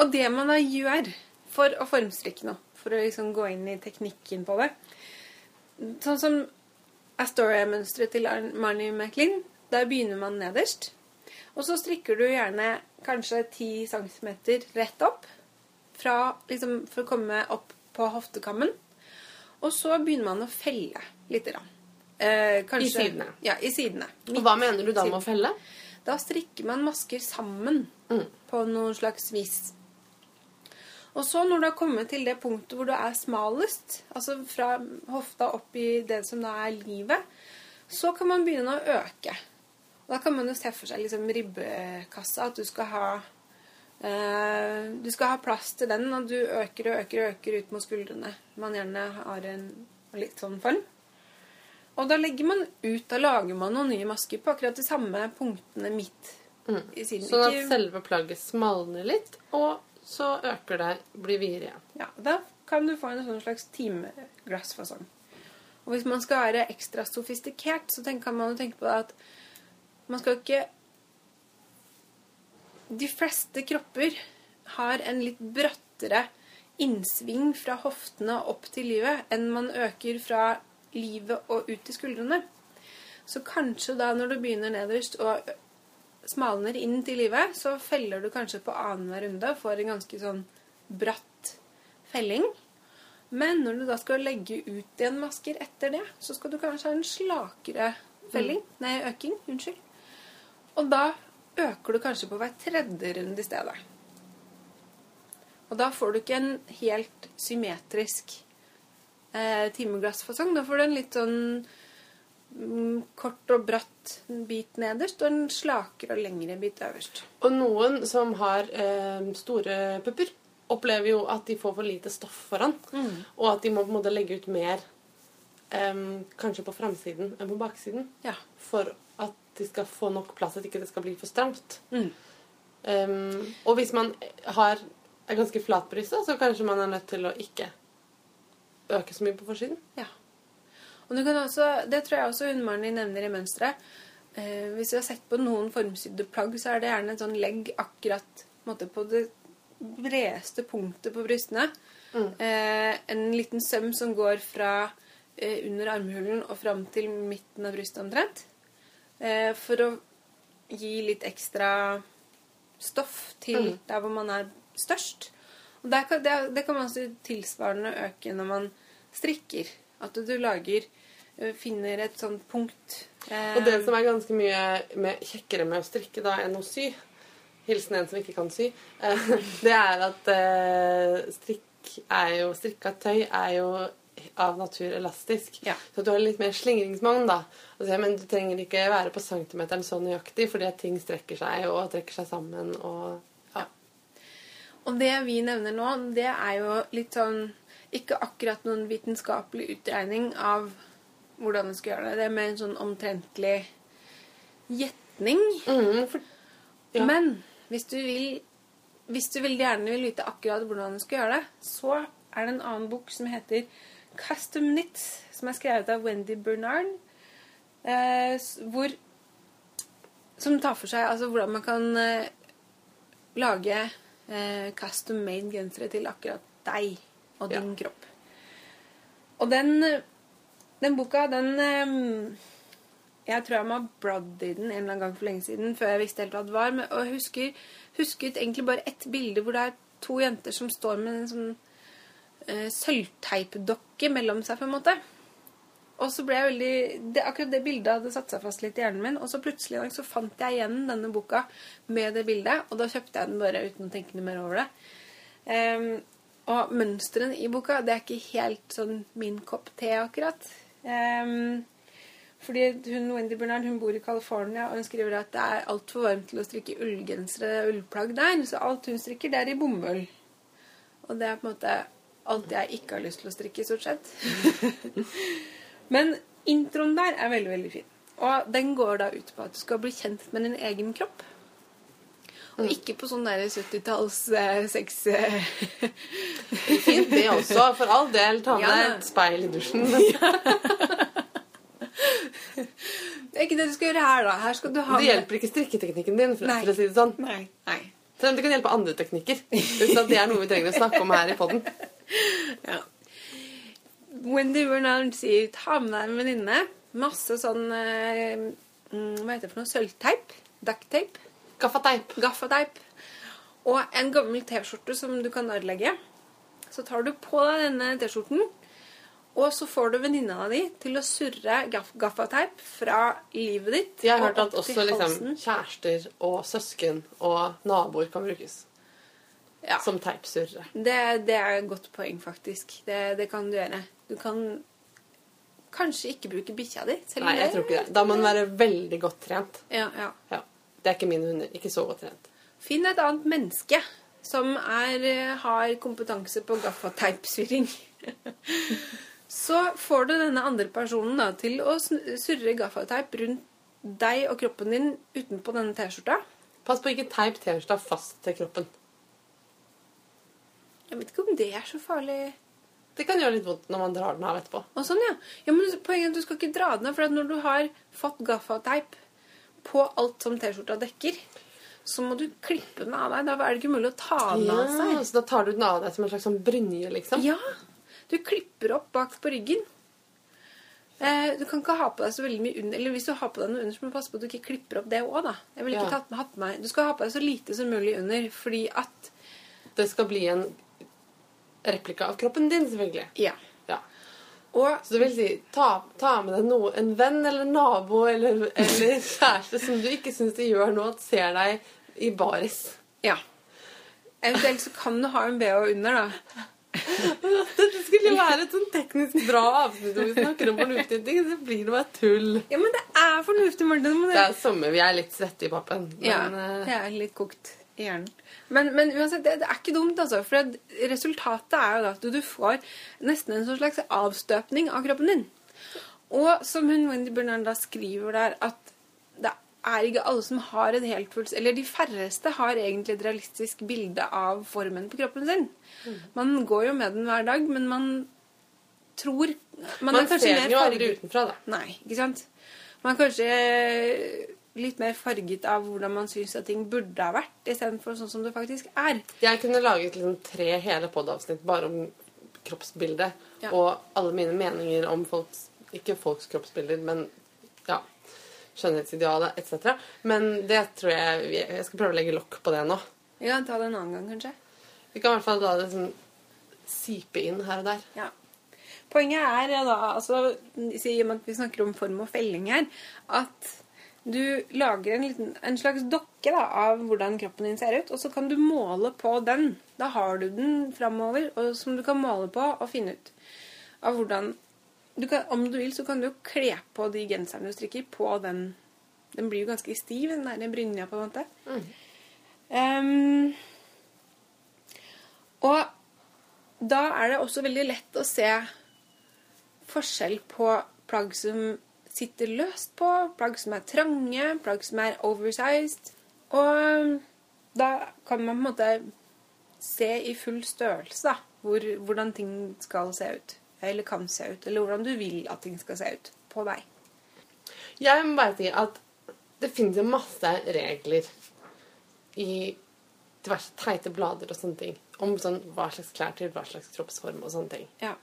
B: Og det man da gjør for å formstrikke noe, for å liksom gå inn i teknikken på det Sånn som Astoria-mønsteret til Marnie McLean. Der begynner man nederst. Og så strikker du gjerne kanskje 10 cm rett opp fra, liksom, for å komme opp på hoftekammen. Og så begynner man å felle litt. Grann. Eh, kanskje,
A: I sidene.
B: Ja, i sidene.
A: Og hva mener du da med å felle?
B: Da strikker man masker sammen
A: Mm.
B: på noen slags vis. Og så når du har kommet til det punktet hvor du er smalest, altså fra hofta opp i det som da er livet, så kan man begynne å øke. Og da kan man jo se for seg liksom ribbekassa, at du skal ha du skal ha plass til den, og du øker og øker og øker ut mot skuldrene. Man gjerne har en litt sånn form. Og da legger man ut, da lager man noen nye masker på akkurat de samme punktene midt i siden.
A: Sånn at selve plagget smalner litt, og så øker det, blir videre igjen.
B: Ja, da kan du få en sånn slags timeglassfasong. Og hvis man skal være ekstra sofistikert, så kan man jo tenke på at man skal ikke De fleste kropper har en litt brattere innsving fra hoftene opp til livet enn man øker fra livet og ut til skuldrene. Så kanskje da når du begynner nederst og smalner inn til livet, så feller du kanskje på annenhver runde og får en ganske sånn bratt felling. Men når du da skal legge ut igjen masker etter det, så skal du kanskje ha en slakere felling. Nei, øking. Unnskyld. Og da øker du kanskje på hver tredje runde i stedet. Og da får du ikke en helt symmetrisk eh, timeglassfasong. Da får du en litt sånn mm, kort og bratt bit nederst og en slakere og lengre bit øverst.
A: Og noen som har eh, store pupper, opplever jo at de får for lite stoff foran. Og at de må på en måte legge ut mer eh, kanskje på framsiden enn på baksiden.
B: Ja.
A: For de skal få nok plass, at ikke det skal bli for stramt.
B: Mm.
A: Um, og hvis man har, er ganske flat brystet, så kanskje man er nødt til å ikke øke så mye på forsiden.
B: Ja. Og du kan også, det tror jeg også hun Marnie nevner i mønsteret. Eh, hvis vi har sett på noen formsydde plagg, så er det gjerne et sånn legg akkurat måte, på det bredeste punktet på brystene. Eh, en liten søm som går fra eh, under armhulen og fram til midten av brystet omtrent. Eh, for å gi litt ekstra stoff til der hvor man er størst. Og der kan, det, det kan man også tilsvarende øke når man strikker. At du lager eh, Finner et sånt punkt. eh,
A: Og det som er ganske mye med, kjekkere med å strikke da enn å sy, hilsen en som ikke kan sy, eh, det er at eh, strikk er jo, strikka tøy er jo av natur elastisk.
B: Ja.
A: Så du har litt mer slingringsmonn, da. Altså, men du trenger ikke være på centimeteren så nøyaktig, fordi at ting strekker seg og trekker seg sammen og ja.
B: Og det vi nevner nå, det er jo litt sånn Ikke akkurat noen vitenskapelig utregning av hvordan du skal gjøre det. Det er mer en sånn omtrentlig gjetning.
A: Mm, for, Ja.
B: Men hvis du vil Hvis du veldig gjerne vil vite akkurat hvordan du skal gjøre det, så er det en annen bok som heter Custom Knits, som er skrevet av Wendy Bernard, eh, hvor Som tar for seg altså, hvordan man kan eh, lage eh, custom made gensere til akkurat deg og din kropp. Og den, den boka, den eh, Jeg tror jeg må ha bladd i den en eller annen gang for lenge siden før jeg visste helt hva det var. Men, og jeg husker, husket egentlig bare ett bilde hvor det er to jenter som står med en sånn sølvteipdokke mellom seg, på en måte. Og så ble jeg veldig det, Akkurat det bildet hadde satt seg fast litt i hjernen min. Og så plutselig så fant jeg igjen denne boka med det bildet, og da kjøpte jeg den bare uten å tenke noe mer over det. Um, og mønstrene i boka, det er ikke helt sånn min kopp te, akkurat. Um, fordi hun, Wendy Bernard hun bor i California, og hun skriver at det er altfor varmt til å strikke ullgensere og ullplagg der, så alt hun strikker, det er i bomull. Og det er på en måte alt jeg ikke har lyst til å strikke, stort sett. Men introen der er veldig, veldig fin. Og den går da ut på at du skal bli kjent med din egen kropp. Og ikke på sånn der 70-talls eh, sex... eh,
A: Fint, det også. For all del, ta med
B: Ja,
A: et speil i dusjen.
B: Det er ikke det du skal gjøre her, da. Her skal du ha
A: Det hjelper ikke strikketeknikken din, for, for å si det sånn.
B: Nei. Nei.
A: Selv om det kan hjelpe andre teknikker. Uten at det er noe vi trenger å snakke om her i poden.
B: Ja. Wendy Bernard sier ta med deg en venninne. Masse sånn eh, mm, Hva heter det for noe? Sølvteip? Ducktape?
A: Gaffateip.
B: Gaffateip. Og en gammel T-skjorte som du kan ødelegge. Så tar du på deg denne T-skjorten, og så får du venninna di til å surre gaff gaffateip fra livet ditt
A: Jeg har hørt at også liksom, kjærester og søsken og naboer kan brukes
B: Ja.
A: som teipsurrere.
B: Det, det er et godt poeng, faktisk. Det, det kan du gjøre. Du kan kanskje ikke bruke bikkja di.
A: Nei, jeg tror ikke det. Da må den være veldig godt trent.
B: Ja, ja.
A: Ja. Det er ikke mine hunder. Ikke så godt trent.
B: Finn et annet menneske som er, eh, har kompetanse på gaffateipsurring. Så får du denne andre personen da, til å surre gaffateip rundt deg og kroppen din utenpå denne T-skjorta.
A: Pass på ikke teip T-skjorta fast til kroppen.
B: Jeg vet ikke om det er så farlig.
A: Det kan gjøre litt vondt når man drar den av etterpå.
B: Og sånn, ja. ja men poenget er at du skal ikke dra den av, for når du har fått gaffateip på alt som T-skjorta dekker, så må du klippe den av deg. Da er det ikke mulig å ta den av seg.
A: Ja, så da tar du den av deg som en slags sånn brynje, liksom?
B: Ja, du klipper opp bak på ryggen. Eh, du kan ikke ha på deg så veldig mye under, eller hvis du har på deg noe under, så må du passe på at du ikke klipper opp det også, da. Jeg vil ikke
A: Ja.
B: tatt, hatt meg. Du skal ha på deg så lite som mulig under, fordi at,
A: Det skal bli en replika av kroppen din, selvfølgelig.
B: ja.
A: Ja.
B: Og,
A: Så det vil si, ta, ta med deg noe, en venn eller nabo eller, eller kjæreste som du ikke syns det gjør noe at ser deg i baris.
B: ja. Eventuelt så kan du ha en BH under, da.
A: Dette skulle være et sånn teknisk bra avsnitt hvor vi snakker om fornuftige ting. Så blir det bare tull.
B: Ja, men det er fornuftig, Martin. må
A: Det
B: du-
A: er sommer, vi er litt svette i pappen. Men
B: Ja,
A: eh,
B: det er litt kokt i hjernen. Men, men uansett, det, det er ikke dumt, altså. For resultatet er jo da at du, får nesten en sånn slags avstøpning av kroppen din. Og som hun Wendy Bernard da skriver der, at det er ikke alle som har en helt fullt Eller de færreste har egentlig et realistisk bilde av formen på kroppen sin. Man går jo med den hver dag, men man tror Man,
A: man
B: er
A: ser den jo aldri utenfra, da.
B: Nei, ikke sant? Man kanskje litt mer farget av hvordan man syns at ting burde ha vært, istedenfor sånn som det faktisk er.
A: Jeg kunne laget liksom tre hele podavsnitt bare om kroppsbildet.
B: Ja.
A: Og alle mine meninger om folks Ikke folks kroppsbilder, men ja, skjønnhetsidealet etc. Men det tror jeg Jeg skal prøve å legge lokk på det nå.
B: Vi kan ta det en annen gang, kanskje.
A: Vi kan i hvert fall la det sånn sipe inn her og der.
B: Ja. Poenget er da, altså, i og med at vi snakker om form og felling her, at du lager en, liten, en slags dokke da, av hvordan kroppen din ser ut, og så kan du måle på den. Da har du den framover, som du kan måle på og finne ut av hvordan du kan, Om du vil, så kan du jo kle på de genserne du strikker, på den Den blir jo ganske stiv, den der brynja, på en måte. Ehm, og da er det også veldig lett å se forskjell på plagg som sitter løst på, plagg som er trange, plagg som er oversized. Og da kan man på en måte se i full størrelse da, hvor, hvordan ting skal se ut. Eller kan se ut. Eller hvordan du vil at ting skal se ut på deg.
A: Jeg må bare si at det finnes masse regler i diverse teite blader og sånne ting. Om sånn, hva slags klær til hva slags kroppsform og sånne ting.
B: Ja.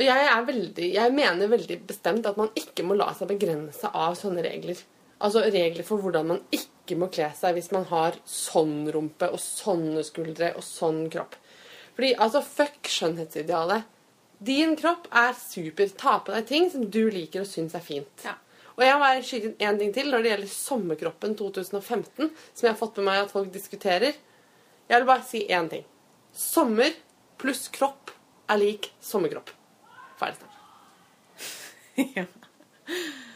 A: Og jeg, veldig, jeg mener veldig bestemt at man ikke må la seg begrense av sånne regler. Altså regler for hvordan man ikke må kle seg hvis man har sånn rumpe og sånne skuldre og sånn kropp. Fordi altså, fuck skjønnhetsidealet. Din kropp er super. Ta på deg ting som du liker og syns er fint.
B: Ja.
A: Og jeg har skyte inn en ting til når det gjelder sommerkroppen 2015, som jeg har fått med meg at folk diskuterer. Jeg vil bare si én ting. Sommer pluss kropp er lik sommerkropp. Ferdig snart.
B: ja.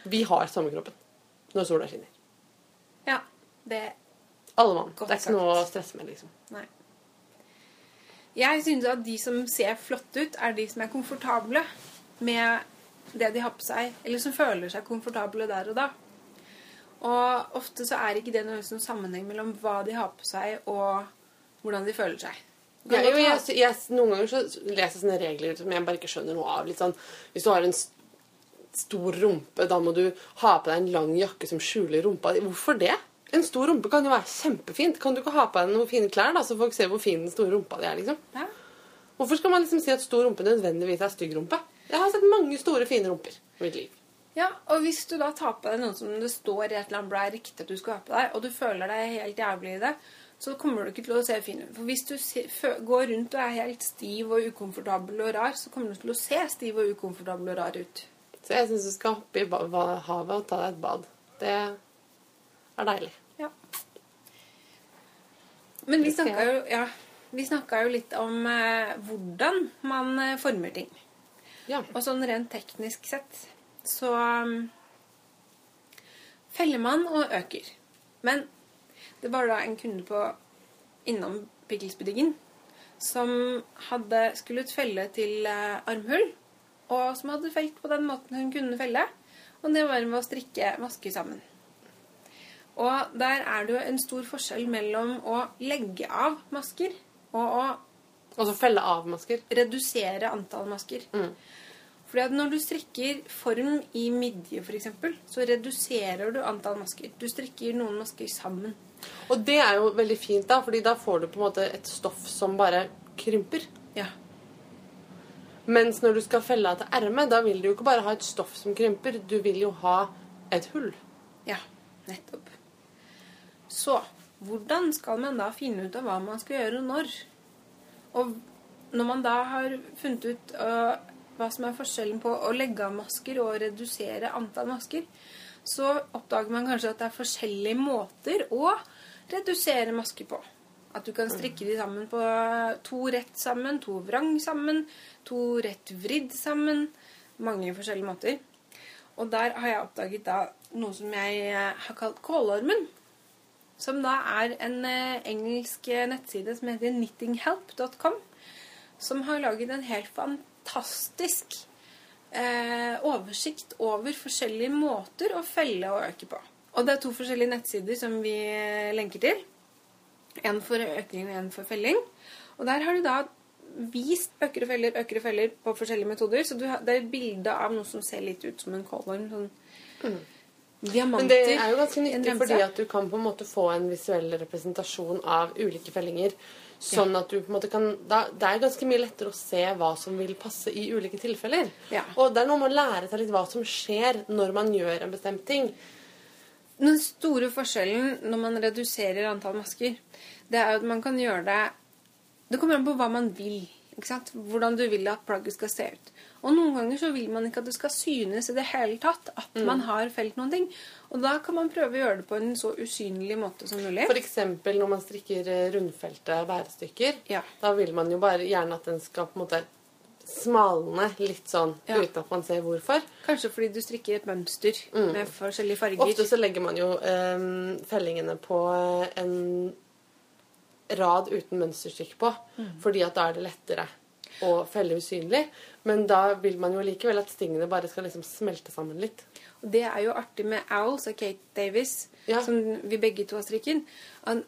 A: Vi har sommerkroppen når sola skinner.
B: ja. Det
A: Alle mann.
B: Godt
A: Det er ikke
B: sagt.
A: noe å stresse med, liksom.
B: Nei. Jeg syns at de som ser flotte ut, er de som er komfortable med det de har på seg, eller som føler seg komfortable der og da. Og ofte så er ikke det noe sammenheng mellom hva de har på seg, og hvordan de føler seg.
A: Ja, jo, jeg, jeg, noen ganger så leser jeg sånne regler som jeg bare ikke skjønner noe av. Litt sånn, hvis du har en stor rumpe, da må du ha på deg en lang jakke som skjuler rumpa di. Hvorfor det? En stor rumpe kan jo være kjempefint. Kan du ikke ha på deg noen fine klær, da, så folk ser hvor fin den store rumpa di er? liksom?
B: Ja.
A: Hvorfor skal man liksom si at stor rumpe nødvendigvis er stygg rumpe? Jeg har sett mange store, fine rumper i mitt liv.
B: Ja, og hvis du da tar på deg noen som det står i et eller annet blad er riktig at du skal ha på deg, og du føler deg helt jævlig i det, så kommer du ikke til å se fin ut. For hvis du går rundt og er helt stiv og ukomfortabel og rar, så kommer du til å se stiv og ukomfortabel og rar ut.
A: Så jeg syns du skal hoppe i havet og ta deg et bad. Det er deilig.
B: Ja. Men vi snakka jo, ja, jo litt om eh, hvordan man eh, former ting.
A: Ja.
B: Og sånn rent teknisk sett så um, feller man og øker. Men det var da en kunde på innom Pickles-butikken som hadde ut felle til eh, armhull, og som hadde felt på den måten hun kunne felle. Og det var med å strikke masker sammen. Og der er det jo en stor forskjell mellom å legge av masker og å
A: Altså felle av masker.
B: redusere antall masker.
A: Mm.
B: Fordi at når du strikker form i midje, f.eks., så reduserer du antall masker. Du strikker noen masker sammen.
A: Og det er jo veldig fint, da, fordi da får du på en måte et stoff som bare krymper.
B: Ja.
A: Mens når du skal felle av til ermet, da vil du jo ikke bare ha et stoff som krymper, du vil jo ha et hull.
B: Ja, nettopp. Så hvordan skal man da finne ut av hva man skal gjøre når? Og når man da har funnet ut uh, hva som er forskjellen på å legge av masker og redusere antall masker, så oppdager man kanskje at det er forskjellige måter å redusere masker på. At du kan strikke de sammen på to rett sammen, to vrang sammen, to rett vridd sammen. Mange forskjellige måter. Og der har jeg oppdaget da noe som jeg eh, har kalt kålormen. Som da er en eh, engelsk eh, nettside som heter knittinghelp.com. Som har laget en helt fantastisk eh, oversikt over forskjellige måter å felle og øke på. Og det er to forskjellige nettsider som vi eh, lenker til. En for økning og en for felling. Og der har du da vist øker og feller, øker og feller på forskjellige metoder. Så du har, det er et bilde av noe som ser litt ut som en kålorm. Sånn diamanter
A: Men det er jo ganske nyttig fordi at du kan på en måte få en visuell representasjon av ulike fellinger. Sånn at du på en måte kan da, Det er ganske mye lettere å se hva som vil passe i ulike tilfeller.
B: Ja.
A: Og det er noe med å lære seg litt hva som skjer når man gjør en bestemt ting.
B: Den store forskjellen når man reduserer antall masker, det er at man kan gjøre det Det kommer an på hva man vil. Hvordan du vil at plagget skal se ut. Og noen ganger så vil man ikke at det skal synes i det hele tatt at man har felt noen ting. Og da kan man prøve å gjøre det på en så usynlig måte som mulig.
A: Eksempel når man strikker eh, rundfelte værestykker.
B: Ja.
A: Da vil man jo bare gjerne at den skal på en måte smalne litt sånn
B: Ja.
A: uten at man ser hvorfor.
B: Kanskje fordi du strikker et mønster med forskjellige farger.
A: Ofte så legger man jo eh, fellingene på eh, en rad uten mønsterstykke på, fordi at da er det lettere å felle usynlig. Men da vil man jo likevel at stingene bare skal liksom smelte sammen litt.
B: Og det er jo artig med Owls og Kate Davis,
A: Ja.
B: som vi begge to har strikket. at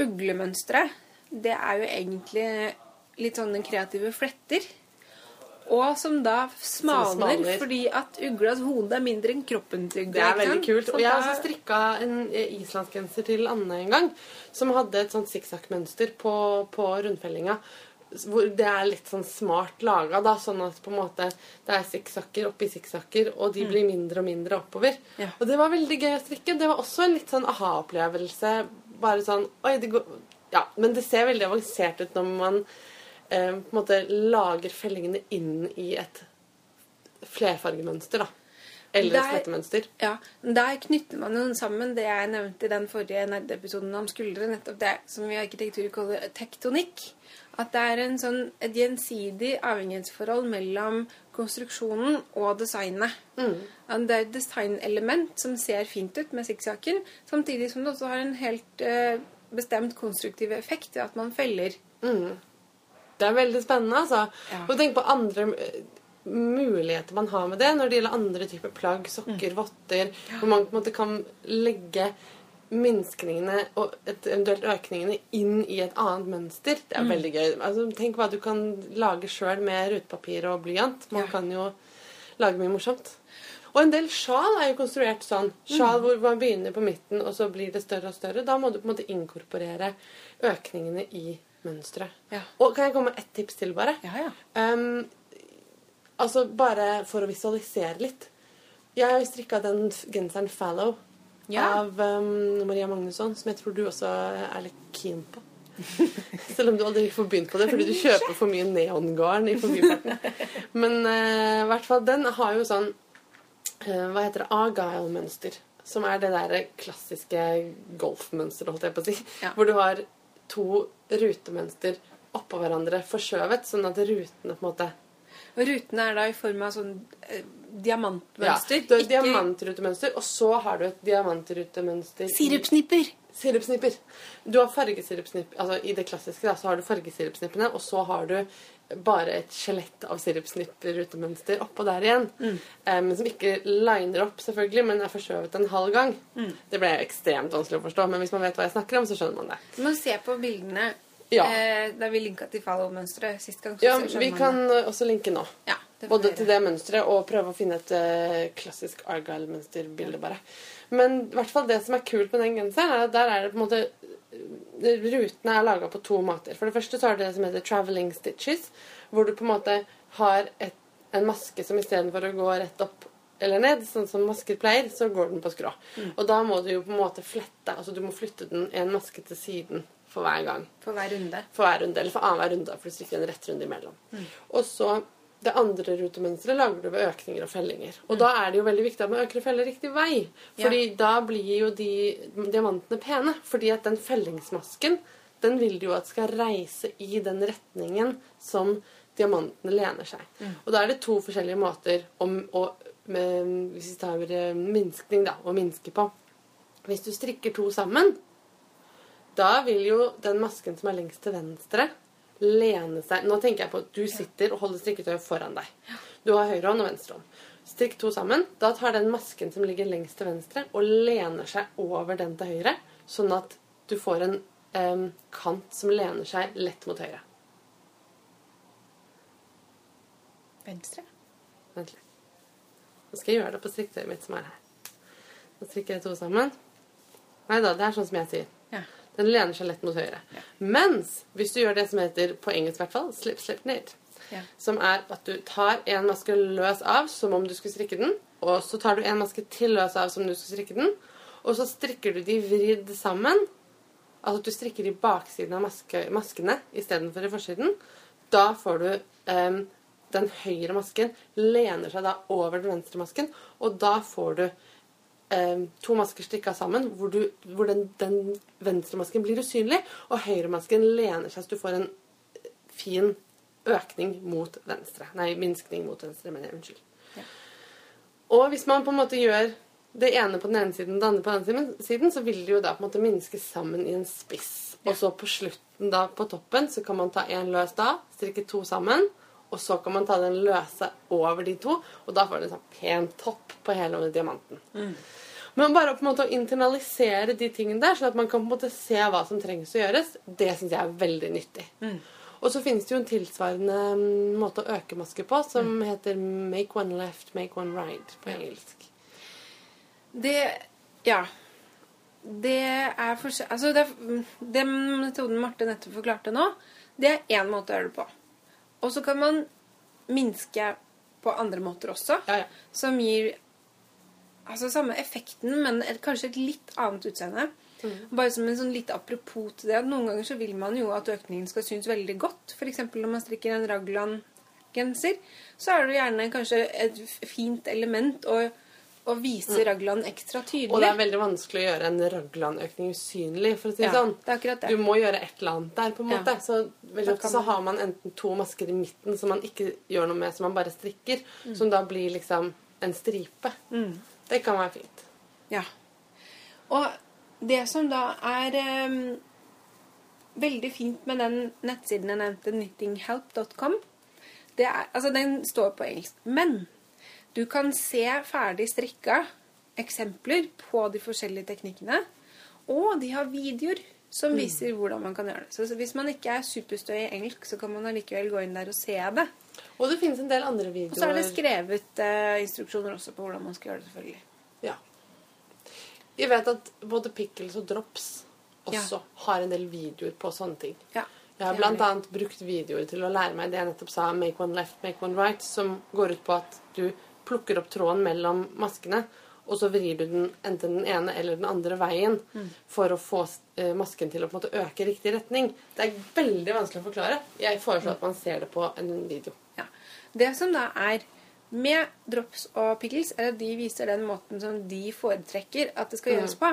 B: Uglemønsteret, det er jo egentlig litt sånne kreative fletter. Og som da smalner,
A: smalner.
B: fordi at uglas hode er mindre enn kroppen til ugla.
A: Det er veldig kult. Og jeg har også strikka en eh, islandsgenser til Anne en gang, som hadde et sånt sikksakk-mønster på, på rundfellinga. Hvor det er litt sånn smart laga, da, sånn at på en måte det er sikksakker oppi sikksakker, og de blir mindre og mindre oppover.
B: Mm. Ja.
A: Og det var veldig gøy å strikke. Det var også en litt sånn aha-opplevelse. Bare sånn Oi, det går Ja, men det ser veldig avansert ut når man eh, på en måte lager fellingene inn i et flerfargemønster, da. Eller slettemønster.
B: Ja, Der knytter man jo sammen det jeg nevnte i den forrige nerdeepisoden om skuldre. Nettopp det som vi i arkitektur kaller tektonikk. At det er en sånn, et gjensidig avhengighetsforhold mellom konstruksjonen og designet. Mm. Det er et designelement som ser fint ut med sikksaker, samtidig som det også har en helt eh, bestemt konstruktiv effekt ved at man feller.
A: Det er veldig spennende, altså.
B: Ja.
A: Og tenk på andre eh, muligheter man har med det når det gjelder andre typer plagg, sokker, votter, hvor man på en måte kan legge minskningene og eventuelt økningene inn i et annet mønster. Det er veldig gøy. Altså, tenk hva du kan lage sjøl med rutepapir og blyant. Man
B: Ja.
A: kan jo lage mye morsomt. Og en del sjal er jo konstruert sånn. Sjal hvor man begynner på midten, og så blir det større og større. Da må du på en måte inkorporere økningene i mønsteret.
B: Ja.
A: Og kan jeg komme med ett tips til, bare?
B: Ja, ja.
A: Um, altså bare for å visualisere litt. Jeg har strikka den genseren 'Fallow'
B: Ja.
A: av um, Maria Magnusson, som jeg tror du også er litt keen på. Selv om du aldri får begynt på det fordi du kjøper for mye neongarn i forbifarten. Men eh, i hvert fall den har jo sånn uh, Hva heter det? Agile-mønster. Som er det der klassiske golfmønsteret, holdt jeg på å si.
B: Ja.
A: Hvor du har to rutemønster oppå hverandre forskjøvet, sånn at rutene på en måte
B: Og rutene er da i form av sånn eh, diamantmønster.
A: Ja, du har et
B: ikke
A: diamantrutemønster, og så har du et diamantrutemønster
B: sirupsnipper.
A: Sirupsnipper. Du har fargesirupsnipp Altså i det klassiske da, så har du fargesirupsnippene, og så har du bare et skjelett av sirupsnipper-rutemønster oppå der igjen. Mm. men som ikke liner opp, selvfølgelig, men er forskjøvet en halv gang. Det ble ekstremt vanskelig å forstå, men hvis man vet hva jeg snakker om, så skjønner man det.
B: Du må se på bildene
A: Ja.
B: eh, der vi linka til follow-mønsteret sist gang. så
A: Ja, vi kan
B: det.
A: også linke nå.
B: ja,
A: Både til det mønsteret og prøve å finne et uh, klassisk Argyle-mønsterbilde, bare. Men i hvert fall det som er kult med den genseren, er at der er det på en måte eh, Rutene er laga på to måter. For det første så har du det som heter traveling stitches, hvor du på en måte har et, en maske som istedenfor å gå rett opp eller ned, sånn som masker pleier, så går den på skrå. Og da må du jo på en måte flette, altså du må flytte den en maske til siden for hver gang
B: For hver runde.
A: for hver runde, eller for annenhver runde, for du stikker en rett runde imellom. Og så det andre rutemønsteret lager du ved økninger og fellinger. Og da er det jo veldig viktig at man øker og feller riktig vei. Fordi da blir jo de diamantene pene. Fordi at den fellingsmasken, den vil du jo at skal reise i den retningen som diamantene lener seg. Og da er det to forskjellige måter om å med, Hvis vi tar eh, minskning, da, å minske på. Hvis du strikker to sammen, da vil jo den masken som er lengst til venstre, lene seg Nå tenker jeg på at du sitter og holder strikketøyet foran deg. Du har høyre hånd og venstre hånd. Strikk to sammen. Da tar den masken som ligger lengst til venstre, og lener seg over den til høyre, sånn at du får en em, kant som lener seg lett mot høyre.
B: Venstre.
A: Vent litt. Nå skal jeg gjøre det på strikketøyet mitt som er her. Nå strikker jeg to sammen. Nei da, det er sånn som jeg sier.
B: Ja.
A: Den lener seg lett mot høyre. Mens hvis du gjør det som heter, på engelsk i hvert fall, slip, slip, knit,
B: Ja.
A: som er at du tar en maske løs av som om du skulle strikke den, og så tar du en maske til løs av som om du skulle strikke den, og så strikker du de vridd sammen, altså at du strikker i baksiden av maske, maskene istedenfor i forsiden, da får du um, den høyre masken lener seg da over den venstre masken, og da får du em, to masker strikka sammen, hvor, du, hvor den, den venstre masken blir usynlig, og høyre masken lener seg, så du får en eh, fin økning mot venstre. Nei, minskning mot venstre, mener jeg. Unnskyld.
B: Ja.
A: Og hvis man på en måte gjør det ene på den ene siden og det andre på den andre siden, så vil det jo da på en måte minske sammen i en spiss. Og så på slutten da på toppen så kan man ta en løs da, strikke to sammen, og så kan man ta den løse over de to, og da får du en sånn pen topp på hele diamanten. Men bare på en måte å internalisere de tingene der, sånn at man kan på en måte se hva som trengs å gjøres, det syns jeg er veldig nyttig. Og så finnes det jo en tilsvarende mm, måte å øke masker på, som heter make one left, make one right på engelsk.
B: Det Ja. Det er forskjell... Altså, det, den metoden Marte nettopp forklarte nå, det er én måte å gjøre det på. Og så kan man minske på andre måter også,
A: Ja, ja.
B: som gir altså samme effekten, men et, kanskje et litt annet utseende. Bare som en sånn litt apropos til det, at noen ganger så vil man jo at økningen skal synes veldig godt. F.eks. når man strikker en raglan-genser, så er det gjerne kanskje et fint element å, å vise raglan ekstra tydelig.
A: Og det er veldig vanskelig å gjøre en raglanøkning usynlig, for å si
B: Ja,
A: sånn.
B: det er det.
A: Du må gjøre et eller annet der, på en
B: Ja.
A: måte. Så veldig ofte så har man enten to masker i midten som man ikke gjør noe med, som man bare strikker,
B: Mm.
A: som da blir liksom en stripe. Det kan være fint.
B: Ja. Og det som da er um, veldig fint med den nettsiden jeg nevnte, knittinghelp.com, det altså den står på engelsk, men du kan se ferdig strikka eksempler på de forskjellige teknikkene, og de har videoer som viser hvordan man kan gjøre det. Så hvis man ikke er superstøy i engelsk, så kan man allikevel gå inn der og se det.
A: Og det finnes en del andre videoer.
B: Og så er det skrevet eh, instruksjoner også på hvordan man skal gjøre det, selvfølgelig.
A: Ja. Vi vet at både Pickles og Drops også har en del videoer på sånne ting.
B: Ja.
A: Jeg har annet brukt videoer til å lære meg det jeg nettopp sa, make one left, make one right, som går ut på at du plukker opp tråden mellom maskene, og så vrir du den enten den ene eller den andre veien for å få eh, masken til å på en måte øke i riktig retning. Det er veldig vanskelig å forklare. Jeg foreslår at man ser det på en video.
B: Ja. Det som da er med drops og pickles, er at de viser den måten som de foretrekker at det skal gjøres på.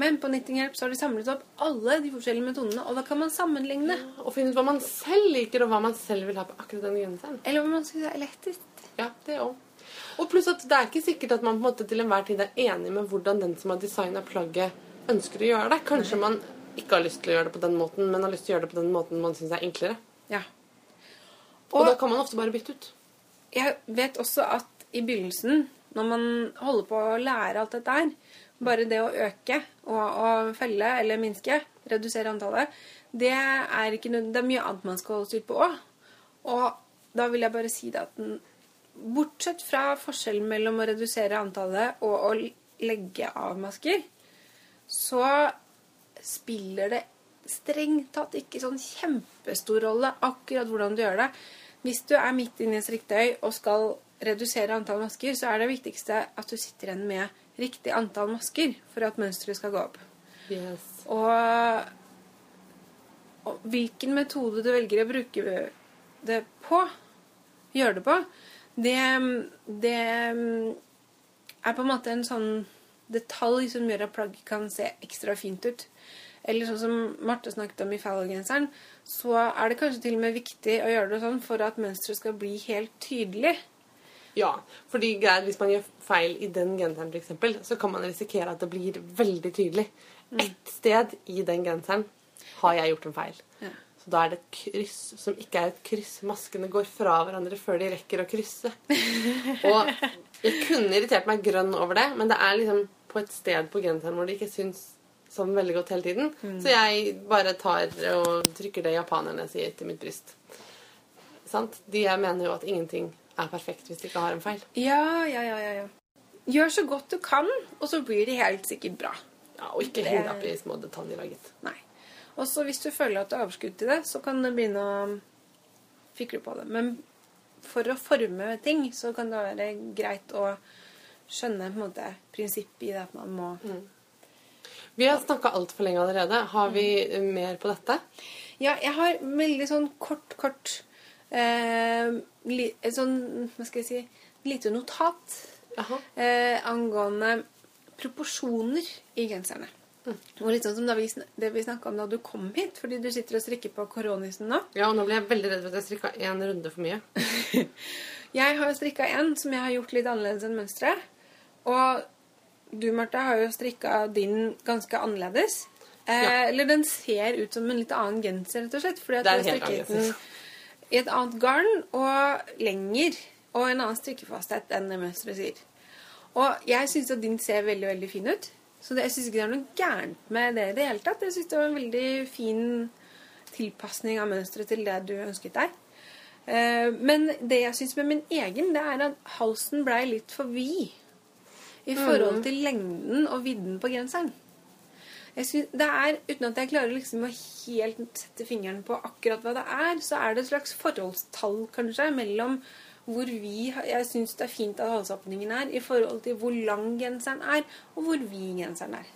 B: Men på Knittinghjelp så har de samlet opp alle de forskjellige metodene, og da kan man sammenligne.
A: Og finne ut hva man selv liker, og hva man selv vil ha på akkurat den genseren.
B: Eller hva man synes er lettest.
A: Ja, det òg. Og pluss at det er ikke sikkert at man på en måte til enhver tid er enig med hvordan den som har designa plagget, ønsker å gjøre det. Kanskje man ikke har lyst til å gjøre det på den måten, men har lyst til å gjøre det på den måten man syns er enklere.
B: Ja.
A: Og,
B: Og
A: da kan man ofte bare bytte ut.
B: jeg vet også at i begynnelsen, når man holder på å lære alt dette her, bare det å øke og, og felle eller minske, redusere antallet, det er, ikke det er mye annet man skal holde styr på òg. Og da vil jeg bare si det at bortsett fra forskjellen mellom å redusere antallet og å legge av masker, så spiller det strengt tatt ikke sånn kjempestor rolle akkurat hvordan du gjør det. Hvis du er midt inne i et striktøy og skal redusere antall masker, så er det viktigste at du sitter igjen med riktig antall masker for at mønsteret skal gå opp.
A: Yes.
B: Og, og hvilken metode du velger å bruke det på, gjør det på, det, det er på en måte en sånn detalj som gjør at plagget kan se ekstra fint ut. Eller sånn som Marte snakket om i fallgenseren, så er det kanskje til og med viktig å gjøre det sånn for at mønsteret skal bli helt tydelig.
A: Ja, fordi greit, hvis man gjør feil i den genseren, eksempel, så kan man risikere at det blir veldig tydelig. Ett sted i den genseren har jeg gjort en feil. Så da er det et kryss som ikke er et kryss. Maskene går fra hverandre før de rekker å krysse. Og jeg kunne irritert meg grønn over det, men det er liksom på et sted på genseren hvor det ikke syns sånn veldig godt hele tiden. Så jeg bare tar og trykker det japanerne sier til mitt bryst. Sant? De jeg mener jo at ingenting er perfekt hvis de ikke har en feil.
B: Ja, ja, ja, ja, ja. Gjør så godt du kan, og så blir det helt sikkert bra.
A: Ja, og ikke heng deg opp i små detaljer, da, gitt.
B: Nei. Og så hvis du føler at du har overskudd til det, så kan du begynne å fikle på det. Men for å forme ting, så kan det være greit å skjønne på en måte prinsippet i det at man må
A: Vi har snakka altfor lenge allerede. Har vi mm. mer på dette?
B: Ja, jeg har veldig sånn kort, kort eh, li, sånn, hva skal jeg si, lite notat eh, angående proporsjoner i genserne. Og litt sånn som vi, det vi snakka om da du kom hit, fordi du sitter og strikker på koronisen nå.
A: Ja, og nå ble jeg veldig redd for at jeg strikka én runde for mye.
B: Jeg har strikka en som jeg har gjort litt annerledes enn mønsteret. Og du, Marte, har jo strikka din ganske annerledes. Eh,
A: Ja.
B: Eller den ser ut som en litt annen genser, rett og slett. Fordi at du har strikket den i et annet garn og lenger. Og en annen strikkefasthet enn det mønsteret sier. Og jeg syns at din ser veldig, veldig fin ut. Så det, jeg syns ikke det er noe gærent med det i det hele tatt. Jeg syns det var en veldig fin tilpasning av mønsteret til det du ønsket deg. Eh, Men det jeg syns med min egen, det er at halsen blei litt for vid i forhold til lengden og vidden på genseren. Synes, det er, Uten at jeg klarer liksom å helt sette fingeren på akkurat hva det er, så er det et slags forholdstall kanskje mellom hvor vi, jeg syns det er fint at halsåpningen er, i forhold til hvor lang genseren er, og hvor vid genseren er.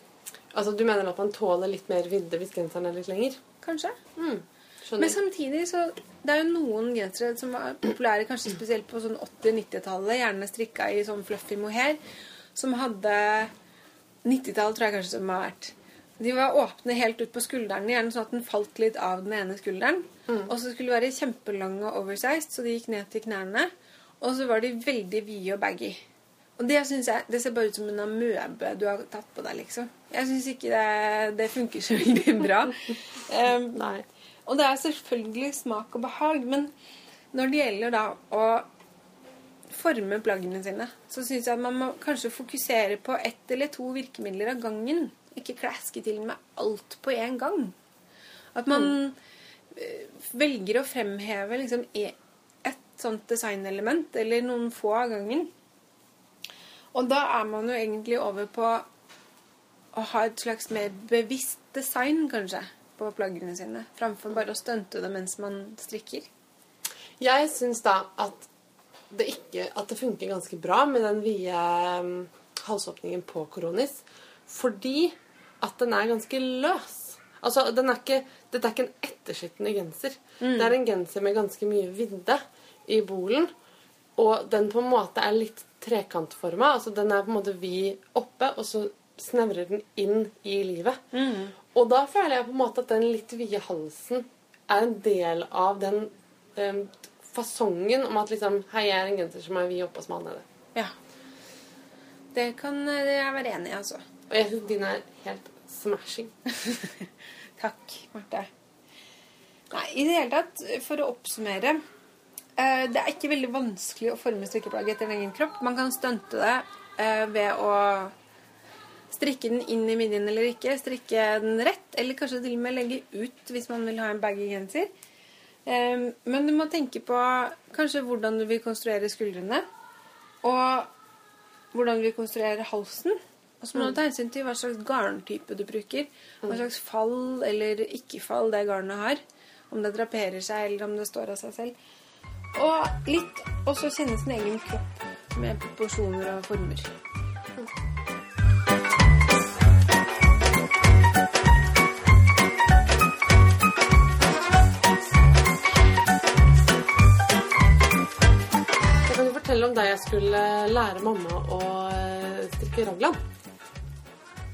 A: Altså, Du mener at man tåler litt mer vidde hvis genseren er litt lenger?
B: Kanskje.
A: Mm.
B: Men samtidig så Det er jo noen gensere som var populære kanskje spesielt på sånn 80-90-tallet, gjerne strikka i sånn fluffy mohair, som hadde 90-tall tror jeg kanskje som har vært. De var åpne helt ut på skuldrene, gjerne sånn at den falt litt av den ene skulderen. Og så skulle de være kjempelange og oversized, så de gikk ned til knærne. Og så var de veldig vide og baggy. Og det synes jeg, det ser bare ut som en amøbe du har tatt på deg, liksom. Jeg syns ikke det, det funker så veldig bra. Um,
A: Nei.
B: og det er selvfølgelig smak og behag, men når det gjelder da å forme plaggene sine, så syns jeg at man må kanskje fokusere på ett eller to virkemidler av gangen. Ikke klaske til med alt på en gang. At man mm. velger å fremheve liksom e- ett sånt designelement, eller noen få av gangen. Og da er man jo egentlig over på å ha et slags mer bevisst design, kanskje, på plaggene sine. Framfor bare å stunte det mens man strikker.
A: Jeg syns da at det ikke At det funker ganske bra med den vide um, halsåpningen på koronis. Fordi at den er ganske løs. Altså, den er ikke, Dette er ikke en ettersittende genser. Det er en genser med ganske mye vidde i bolen. Og den på en måte er litt trekantforma. Altså, den er på en måte vid oppe, og så snevrer den inn i livet. Og da føler jeg på en måte at den litt vide halsen er en del av den um, fasongen om at liksom Hei, jeg er en genser som er vid oppe og smal nede.
B: Ja. Det kan eh, jeg være enig i, altså.
A: Og jeg syns din er helt smashing.
B: Takk, Marte. Nei, i det hele tatt, for å oppsummere eh, Det er ikke veldig vanskelig å forme strikkeplagget etter en egen kropp. Man kan stunte det eh, ved å strikke den inn i midjen eller ikke, strikke den rett, eller kanskje til og med legge ut hvis man vil ha en baggy genser. Eh, men du må tenke på kanskje hvordan du vil konstruere skuldrene, og hvordan du vil konstruere halsen. Og så må du ta hensyn til hva slags garntype du bruker. Hva slags fall eller ikke-fall det garnet har. Om det draperer seg, eller om det står av seg selv. Og litt også kjenne sin egen kropp med proporsjoner og former.
A: Jeg kan jo fortelle om da jeg skulle lære mamma å eh, strikke raglan.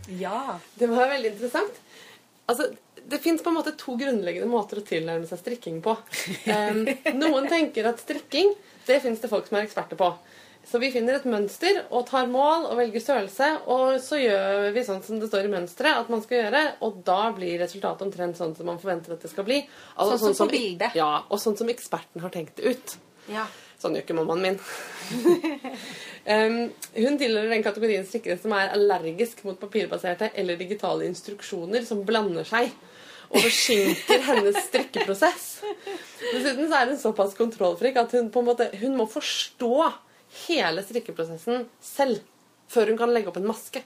B: Ja.
A: Det var veldig interessant. Altså, det fins to grunnleggende måter å tilnærme seg strikking på. Um, noen tenker at strikking det fins det folk som er eksperter på. Så vi finner et mønster og tar mål og velger størrelse, og så gjør vi sånn som det står i mønsteret at man skal gjøre, og da blir resultatet omtrent sånn som man forventer at det skal bli. Altså,
B: Sånn som på bildet.
A: Ja, og sånn som eksperten har tenkt det ut.
B: Ja.
A: Sånn gjør ikke mammaen min. um, hun tilhører den kategorien strikkere som er allergisk mot papirbaserte eller digitale instruksjoner som blander seg og forsinker hennes strikkeprosess. Dessuten så er hun såpass kontrollfrik at hun på en måte hun må forstå hele strikkeprosessen selv før hun kan legge opp en maske.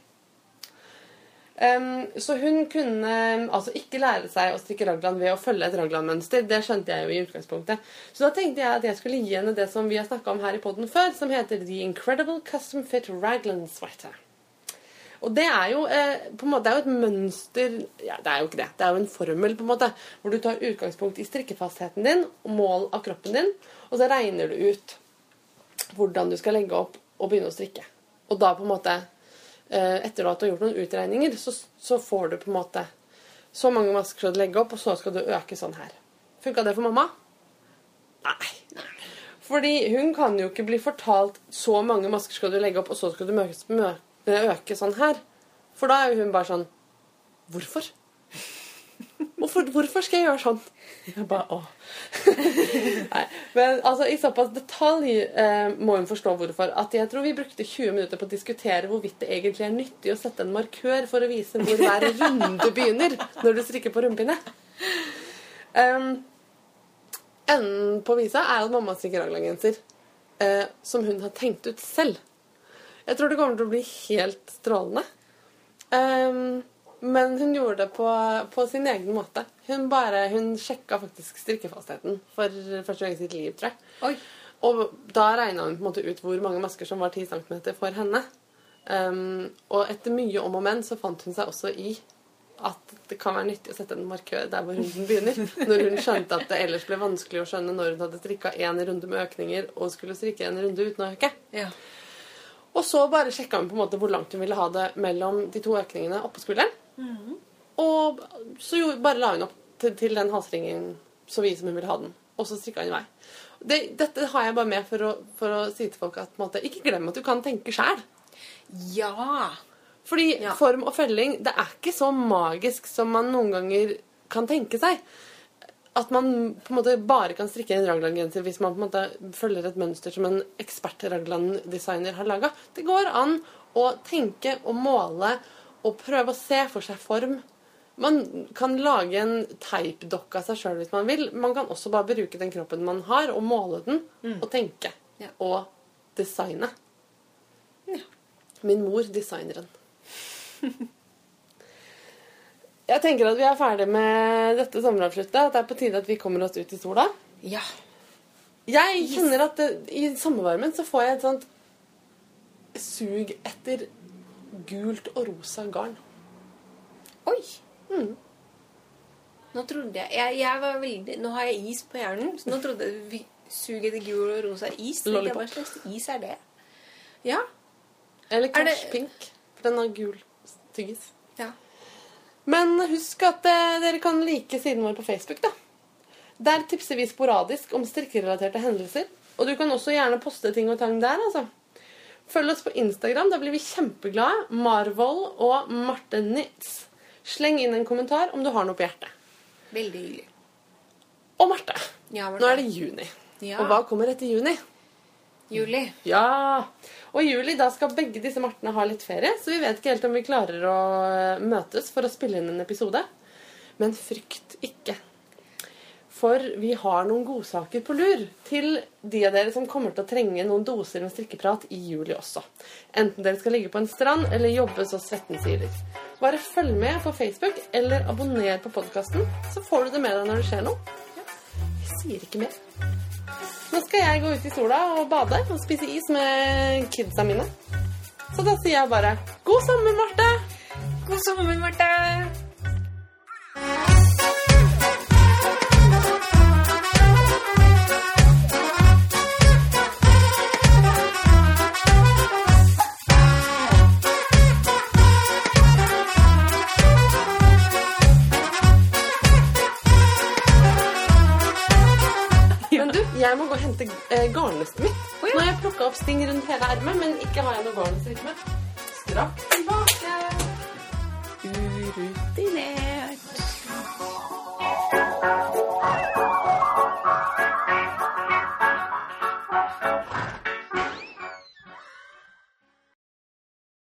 A: Um, så hun kunne altså ikke lære seg å strikke raglan ved å følge et raglanmønster. Det skjønte jeg jo i utgangspunktet. Så da tenkte jeg at jeg skulle gi henne det som vi har snakka om her i poden før, som heter The Incredible Custom Fit Raglan Sweater. Og det er jo eh, på en måte, det er jo et mønster ja, Det er jo ikke det. Det er jo en formel på en måte, hvor du tar utgangspunkt i strikkefastheten din mål av kroppen din, og så regner du ut hvordan du skal legge opp og begynne å strikke. Og da på en måte etter at du har gjort noen utregninger, så, så får du på en måte så mange masker skal du legge opp, og så skal du øke sånn her. Funka det for mamma? Nei. Fordi hun kan jo ikke bli fortalt så mange masker skal du legge opp, og så skal du øke sånn her. For da er jo hun bare sånn Hvorfor? Hvorfor, hvorfor skal jeg gjøre sånn? Jeg bare, åh. Nei, men altså, I såpass detalj eh, må hun forstå hvorfor. At jeg tror vi brukte 20 minutter på å diskutere hvorvidt det egentlig er nyttig å sette en markør for å vise hvor hver runde begynner når du strikker på rumpinne. Um, enden på visa er at mamma strikker raglangenser eh, som hun har tenkt ut selv. Jeg tror det kommer til å bli helt strålende. Um, men hun gjorde det på, på sin egen måte. Hun bare, hun sjekka faktisk strikkefastheten for første gang i sitt liv, tror jeg.
B: Oi.
A: Og da regna hun på en måte ut hvor mange masker som var 10 cm for henne. Um, og etter mye om og men så fant hun seg også i at det kan være nyttig å sette en markør der hvor runden begynner. Når hun skjønte at det ellers ble vanskelig å skjønne når hun hadde strikka én runde med økninger og skulle strikke en runde uten å øke.
B: Ja.
A: Og så bare sjekka hun på en måte hvor langt hun ville ha det mellom de to økningene oppå skulderen. Og så jo, bare la hun opp til, til den halsringen så vid som hun ville ha den. Og så strikka hun i vei. Det, dette har jeg bare med for å, for å si til folk at måte, ikke glem at du kan tenke sjæl.
B: ja.
A: Fordi
B: Ja.
A: form og felling det er ikke så magisk som man noen ganger kan tenke seg. At man på en måte bare kan strikke en raglandgenser hvis man på en måte følger et mønster som en ekspert raglanddesigner har laga. Det går an å tenke og måle og prøve å se for seg form. Man kan lage en teipdokke av seg sjøl hvis man vil. Man kan også bare bruke den kroppen man har, og måle den og tenke.
B: Ja.
A: Og designe.
B: Ja.
A: Min mor, designeren. Jeg tenker at vi er ferdig med dette sommeravsluttet. At det er på tide at vi kommer oss ut i sola.
B: Ja.
A: Jeg kjenner at det, i sommervarmen så får jeg et sånt sug etter gult og rosa garn.
B: Oi. Nå trodde jeg, jeg, jeg var veldig, Nå har jeg is på hjernen, så nå trodde jeg vi i gul og rosa is. Jeg, Hva slags is er det? Ja.
A: Eller
B: kanskje det-
A: Pink. For den har gul tyggis.
B: ja.
A: Men husk at eh, dere kan like siden vår på Facebook. da. Der tipser vi sporadisk om strikkerelaterte hendelser. Og du kan også gjerne poste ting og tang der. altså. Følg oss på Instagram. Da blir vi kjempeglade. Marvoll og Marte Nitz. Sleng inn en kommentar om du har noe på hjertet.
B: Veldig hyggelig.
A: Og Marte,
B: Ja,
A: nå er det juni.
B: Ja.
A: Og hva kommer etter juni?
B: Juli.
A: Ja! Og i juli da skal begge disse Martene ha litt ferie, så vi vet ikke helt om vi klarer å eh, møtes for å spille inn en episode. Men frykt ikke. For vi har noen godsaker på lur til de av dere som kommer til å trenge noen doser med strikkeprat i juli også. Enten dere skal ligge på en strand eller jobbe så svetten siler. Bare følg med på Facebook eller abonner på podkasten, så får du det med deg når det skjer noe. Jeg sier ikke mer. Nå skal jeg gå ut i sola og bade og spise is med kidsa mine. Så da sier jeg bare god sommer, Marte!
B: God sommer, Marte!
A: Jeg må gå og hente eh, garnnøstet mitt.
B: Oh, ja.
A: Nå har jeg plukka opp sting rundt hele ermet, men ikke har jeg noe garn å strikke med. Straks tilbake. Uru.